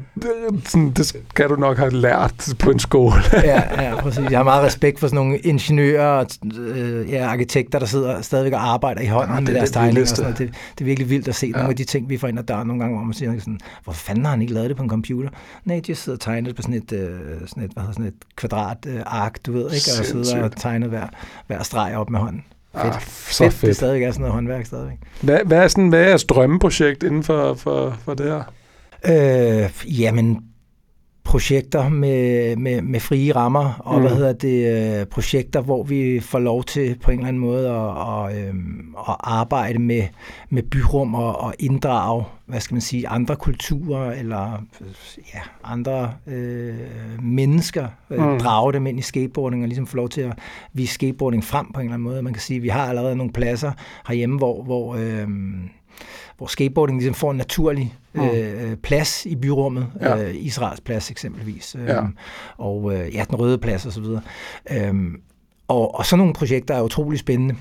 Sådan, det skal du nok have lært på en skole. [laughs] ja, ja, præcis. Jeg har meget respekt for sådan nogle ingeniører og øh, ja, arkitekter, der sidder stadigvæk og arbejder i hånden ja, med deres tegninger. Det, det, det er virkelig vildt at se ja. nogle af de ting, vi får ind ad døren nogle gange, hvor man siger sådan, hvor fanden har han ikke lavet det på en computer? Nej, de sidder og tegner på sådan et, øh, sådan et, hvad hedder, sådan et kvadrat øh, ark, du ved, ikke? Og sidder og tegner hver, hver streg op med hånden. Fedt. Ah, så fedt. fedt. Det er stadig er sådan noget håndværk stadigvæk. Hvad, hvad, er, sådan, hvad er jeres drømmeprojekt inden for, for, for det her? Øh, jamen, projekter med, med, med frie rammer, og mm. hvad hedder det, øh, projekter, hvor vi får lov til på en eller anden måde at, at, øhm, at arbejde med, med byrum og, og inddrage, hvad skal man sige, andre kulturer eller ja, andre øh, mennesker, øh, mm. drage dem ind i skateboarding og ligesom få lov til at vise skateboarding frem på en eller anden måde. Man kan sige, at vi har allerede nogle pladser herhjemme, hvor, hvor øh, hvor skateboarding ligesom får en naturlig mm. øh, plads i byrummet. Ja. Øh, Israels plads eksempelvis. Øh, ja. Og øh, ja, den røde plads osv. Øh, og, og sådan nogle projekter er utrolig spændende.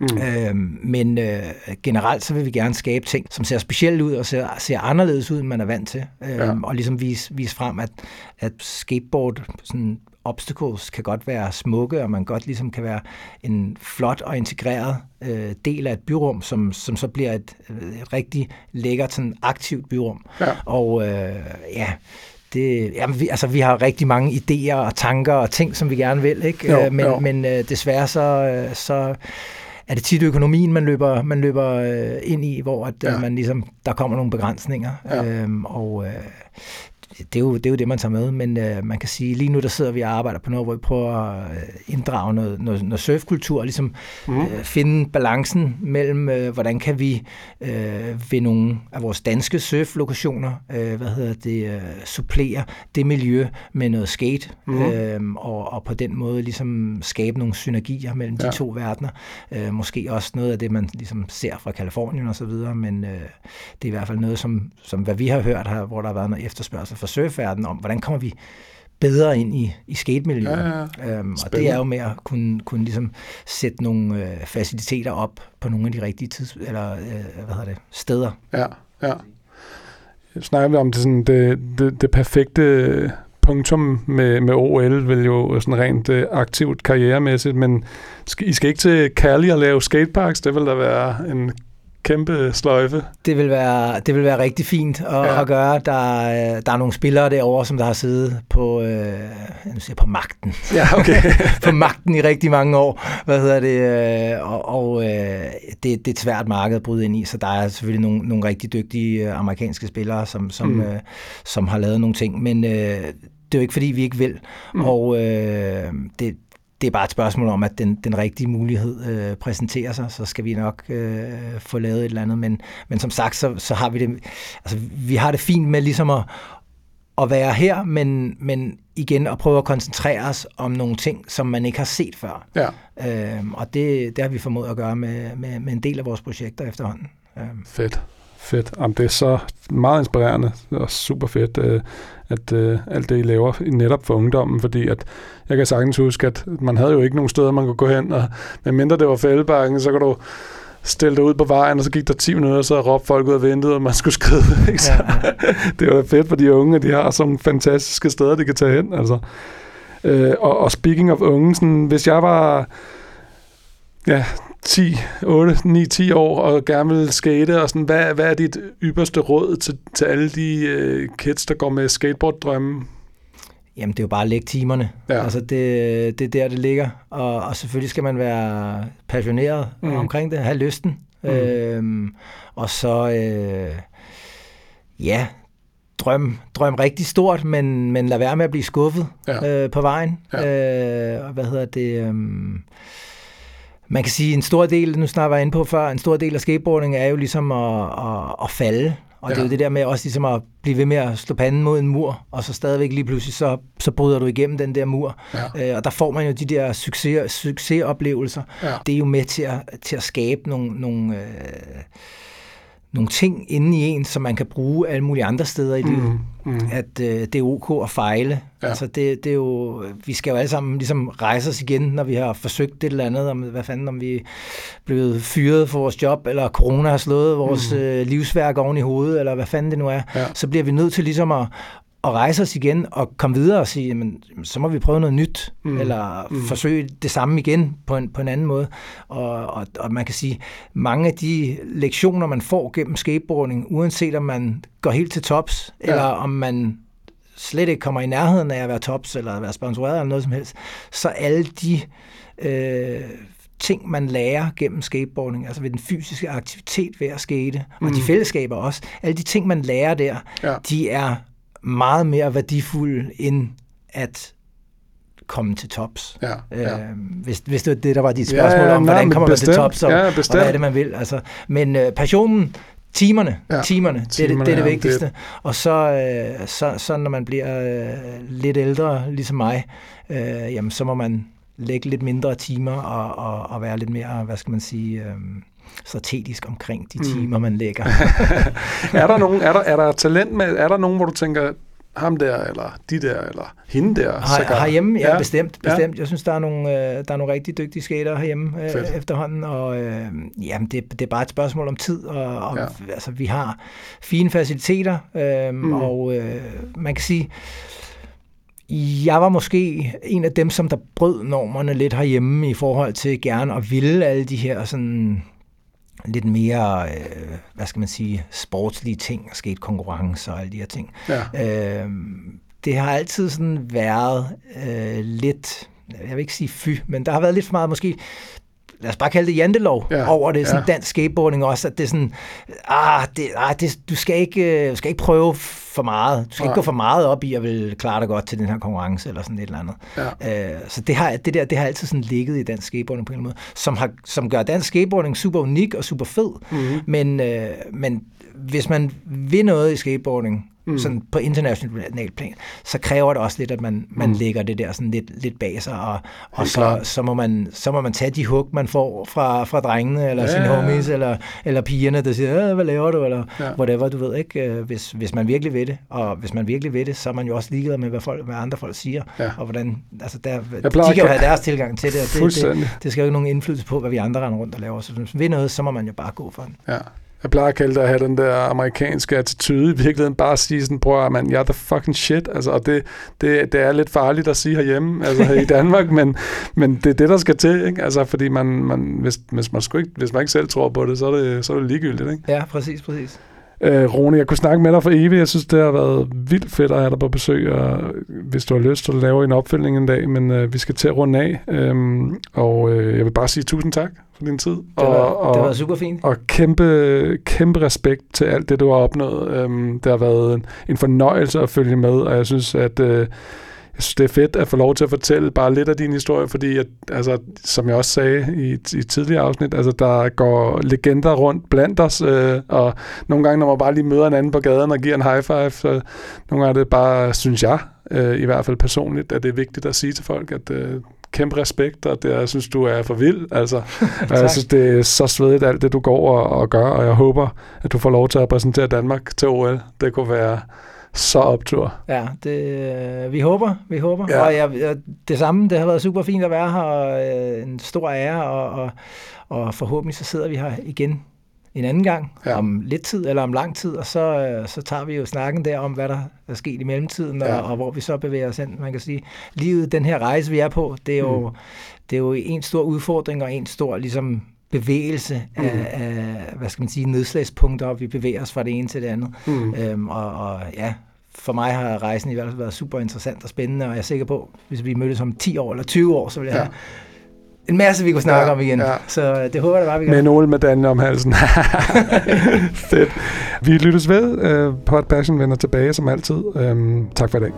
Mm. Øh, men øh, generelt så vil vi gerne skabe ting, som ser specielt ud og ser, ser anderledes ud, end man er vant til. Øh, ja. Og ligesom vise, vise frem, at, at skateboard sådan obstacles kan godt være smukke, og man godt ligesom kan være en flot og integreret øh, del af et byrum, som, som så bliver et, et rigtig lækkert, sådan aktivt byrum. Ja. Og øh, ja, det, jamen, vi, altså, vi har rigtig mange idéer og tanker og ting, som vi gerne vil, ikke? Jo, øh, men, jo. men øh, desværre så, øh, så er det tit økonomien, man løber, man løber øh, ind i, hvor at, ja. man ligesom, der kommer nogle begrænsninger. Ja. Øhm, og øh, det er, jo, det er jo det, man tager med, men øh, man kan sige, lige nu der sidder vi og arbejder på noget, hvor vi prøver at øh, inddrage noget, noget, noget surfkultur, og ligesom mm. øh, finde balancen mellem, øh, hvordan kan vi øh, ved nogle af vores danske surflokationer, øh, hvad hedder det, øh, supplere det miljø med noget skate, mm. øh, og, og på den måde ligesom skabe nogle synergier mellem de ja. to verdener. Øh, måske også noget af det, man ligesom ser fra Kalifornien og så videre, men øh, det er i hvert fald noget, som, som hvad vi har hørt her, hvor der har været noget efterspørgsel for surfverdenen om, hvordan kommer vi bedre ind i, i skatemiljøet. Ja, ja. Øhm, og det er jo med at kunne, kunne ligesom sætte nogle øh, faciliteter op på nogle af de rigtige tids, eller, øh, hvad hedder det, steder. Ja, ja. Jeg snakker vi om det, sådan, det, det, det perfekte punktum med, med OL, vil jo sådan rent øh, aktivt karrieremæssigt, men I skal ikke til Cali og lave skateparks, det vil da være en kæmpe sløjfe. Det vil være, det vil være rigtig fint at, ja. at gøre. Der, der er nogle spillere derovre, som der har siddet på, øh, jeg siger, på magten. Ja, okay. [laughs] på magten i rigtig mange år. Hvad hedder det? Øh, og og øh, det, det er et svært marked at bryde ind i, så der er selvfølgelig nogle, nogle rigtig dygtige øh, amerikanske spillere, som, som, mm. øh, som har lavet nogle ting. Men øh, det er jo ikke, fordi vi ikke vil. Mm. Og øh, det, det er bare et spørgsmål om, at den, den rigtige mulighed øh, præsenterer sig, så skal vi nok øh, få lavet et eller andet. Men, men som sagt, så, så har vi det, altså, vi har det fint med ligesom at, at være her, men, men igen at prøve at koncentrere os om nogle ting, som man ikke har set før. Ja. Øhm, og det, det har vi formået at gøre med, med, med en del af vores projekter efterhånden. Øhm. Fedt. Fedt. Jamen, det er så meget inspirerende og super fedt, øh, at øh, alt det, I laver netop for ungdommen, fordi at jeg kan sagtens huske, at man havde jo ikke nogen steder, man kunne gå hen, og medmindre det var fældebakken, så kan du stille dig ud på vejen, og så gik der 10 minutter, og så råbte folk ud af vinduet, og man skulle skride. [laughs] Ikke? Så, ja, ja. [laughs] det var fedt for de unge, at de har sådan fantastiske steder, de kan tage hen. Altså. Øh, og, og speaking of unge, sådan, hvis jeg var ja, 10, 8, 9, 10 år og gerne vil skate, og sådan, hvad, hvad er dit ypperste råd til, til alle de øh, kids, der går med skateboarddrømme? Jamen, det er jo bare at lægge timerne. Ja. Altså, det, det er der, det ligger. Og, og selvfølgelig skal man være passioneret Mm. omkring det, have lysten. Mm. Øhm, og så, øh, ja, drøm, drøm rigtig stort, men, men lad være med at blive skuffet Ja. øh, på vejen. Ja. Øh, og hvad hedder det... Øhm, man kan sige, en stor del, nu snart var jeg inde på før, en stor del af skateboarding er jo ligesom at, at, at falde. Og ja. det er jo det der med også ligesom at blive ved med at slå panden mod en mur, og så stadigvæk lige pludselig, så, så bryder du igennem den der mur. Ja. Øh, og der får man jo de der succes, succesoplevelser. Ja. Det er jo med til at, til at skabe nogle, nogle, øh, nogle ting inde i en, som man kan bruge alle mulige andre steder i livet. Mm, mm. At øh, det er ok at fejle. Ja. Altså det, det er jo, vi skal jo alle sammen ligesom rejse os igen, når vi har forsøgt det eller andet, om, hvad fanden, om vi er blevet fyret for vores job, eller corona har slået vores mm. øh, livsværk oven i hovedet, eller hvad fanden det nu er. Ja. Så bliver vi nødt til ligesom at, at rejse os igen og komme videre og sige, jamen, så må vi prøve noget nyt, Mm. mm. eller Mm. mm. forsøge det samme igen på en, på en anden måde. Og, og, og man kan sige, mange af de lektioner, man får gennem skateboarding, uanset om man går helt til tops, Ja. eller om man slet ikke kommer i nærheden af at være tops, eller at være sponsoreret, eller noget som helst, så alle de øh, ting, man lærer gennem skateboarding, altså ved den fysiske aktivitet ved at skate, og Mm. de fællesskaber også, alle de ting, man lærer der, Ja. de er meget mere værdifulde end at komme til tops. Ja, ja. Øh, hvis, hvis det var det, der var dit Ja, spørgsmål ja, om, nej, hvordan kommer man til bestemt. tops, og, Ja, og bestemt. hvad er det, man vil. Altså, men øh, passionen, timerne, Ja, ja, timerne, det, er det, timerne det er det er vigtigste. det. Og så, øh, så, så når man bliver øh, lidt ældre, ligesom mig, øh, jamen, så må man lægge lidt mindre timer og, og, og være lidt mere, hvad skal man sige, øh, strategisk omkring de Mm. timer, man lægger. [laughs] er der nogen, er der, er der talent med, er der nogen, hvor du tænker, ham der, eller de der, eller hende der? Har, herhjemme, ja, Ja. ja, bestemt. Ja. bestemt. Jeg synes, der er nogle, øh, der er nogle rigtig dygtige skater herhjemme Fedt. øh, efterhånden, og øh, jamen, det, det er bare et spørgsmål om tid, og, og Ja. altså, vi har fine faciliteter, øh, Mm. mm. og øh, man kan sige, jeg var måske en af dem, som der brød normerne lidt herhjemme i forhold til gerne at ville alle de her sådan lidt mere, øh, hvad skal man sige, sportslige ting, sket konkurrencer og alle de her ting. Ja. Øh, det har altid sådan været øh, lidt, jeg vil ikke sige fy, men der har været lidt for meget måske, lad os bare kalde det jantelov Ja, ja, over det, sådan ja. ja. dansk skateboarding også, at det er sådan, ah, det, ah det, du, skal ikke, øh, du skal ikke prøve for meget, du skal Nej. ikke gå for meget op i at vil klare dig godt til den her konkurrence, eller sådan et eller andet. Ja. Øh, så det, har, det der, det har altid sådan ligget i dansk skateboarding på en eller anden måde, som, har, som gør dansk skateboarding super unik og super fed, Mm-hmm. men, øh, men hvis man vil noget i skateboarding, Mm. sådan på international plan, så kræver det også lidt, at man, man Mm. lægger det der sådan lidt, lidt bag sig, og, og så, så, må man, så må man tage de hug, man får fra, fra drengene, eller Ja, sine ja, ja. homies, eller, eller pigerne, der siger, "Øh, hvad laver du, eller Ja. whatever, du ved ikke, øh, hvis, hvis man virkelig ved det, og hvis man virkelig ved det, så er man jo også ligeglad med, hvad, folk, hvad andre folk siger, Ja. og hvordan, altså der, de kan jo have deres tilgang til det, og det, det, Fuldstændig. det skal jo ikke nogen indflydelse på, hvad vi andre render rundt og laver, så hvis man vil noget, så må man jo bare gå for den. Ja. Jeg plejer at kalde det at have den der amerikanske attitude i virkeligheden. Bare at sige sådan, prøv at man, jeg er the fucking shit. Altså, og det, det, det er lidt farligt at sige herhjemme, altså her i [laughs] Danmark, men, men det er det, der skal til, ikke? Altså, fordi man, man, hvis, hvis, man sgu ikke, hvis man ikke selv tror på det, så er det, så er det ligegyldigt, ikke? Ja, præcis, præcis. Øh, Rune, jeg kunne snakke med dig for evigt. Jeg synes, det har været vildt fedt at have dig på besøg, og hvis du har lyst, så laver en opfølgning en dag, men øh, vi skal til at runde af. Øhm, og øh, jeg vil bare sige tusind tak for din tid. Det var, og, det var super fint. og kæmpe, kæmpe respekt til alt det, du har opnået. Øhm, det har været en, en fornøjelse at følge med, og jeg synes, at øh, jeg synes, det er fedt at få lov til at fortælle bare lidt af din historie, fordi, at, altså, som jeg også sagde i, i tidligere afsnit, altså, der går legender rundt blandt os, øh, og nogle gange, når man bare lige møder en anden på gaden og giver en high five, så nogle gange er det bare, synes jeg, øh, i hvert fald personligt, at det er vigtigt at sige til folk, at øh, kæmpe respekt, og det, jeg synes, du er for vild. Altså, [laughs] og jeg synes, det er så svedigt alt det, du går og, og gør, og jeg håber, at du får lov til at repræsentere Danmark til OL. Det kunne være så optur. Ja, det, øh, vi håber, vi håber. Ja. Og jeg, jeg, det samme, det har været super fint at være her, og øh, en stor ære, og, og, og forhåbentlig så sidder vi her igen en anden gang, Ja. om lidt tid eller om lang tid, og så, øh, så tager vi jo snakken der om, hvad der er sket i mellemtiden, og, Ja. og hvor vi så bevæger os hen. Man kan sige, livet, den her rejse, vi er på, det er jo, mm. det er jo en stor udfordring og en stor ligesom, bevægelse mm. af, af, hvad skal man sige, nedslagspunkter, og vi bevæger os fra det ene til det andet. Mm. Øhm, og, og ja, for mig har rejsen i hvert fald været super interessant og spændende, og jeg er sikker på, hvis vi mødtes om 10 år eller 20 år, så vil jeg Ja. have en masse, vi kunne snakke Ja, om igen. ja. Så øh, det håber jeg da bare, vi kan. Med en olmedalje om halsen. [laughs] Fedt. Vi lyttes ved. Uh, Pod Passion vender tilbage som altid. Um, tak for i dag.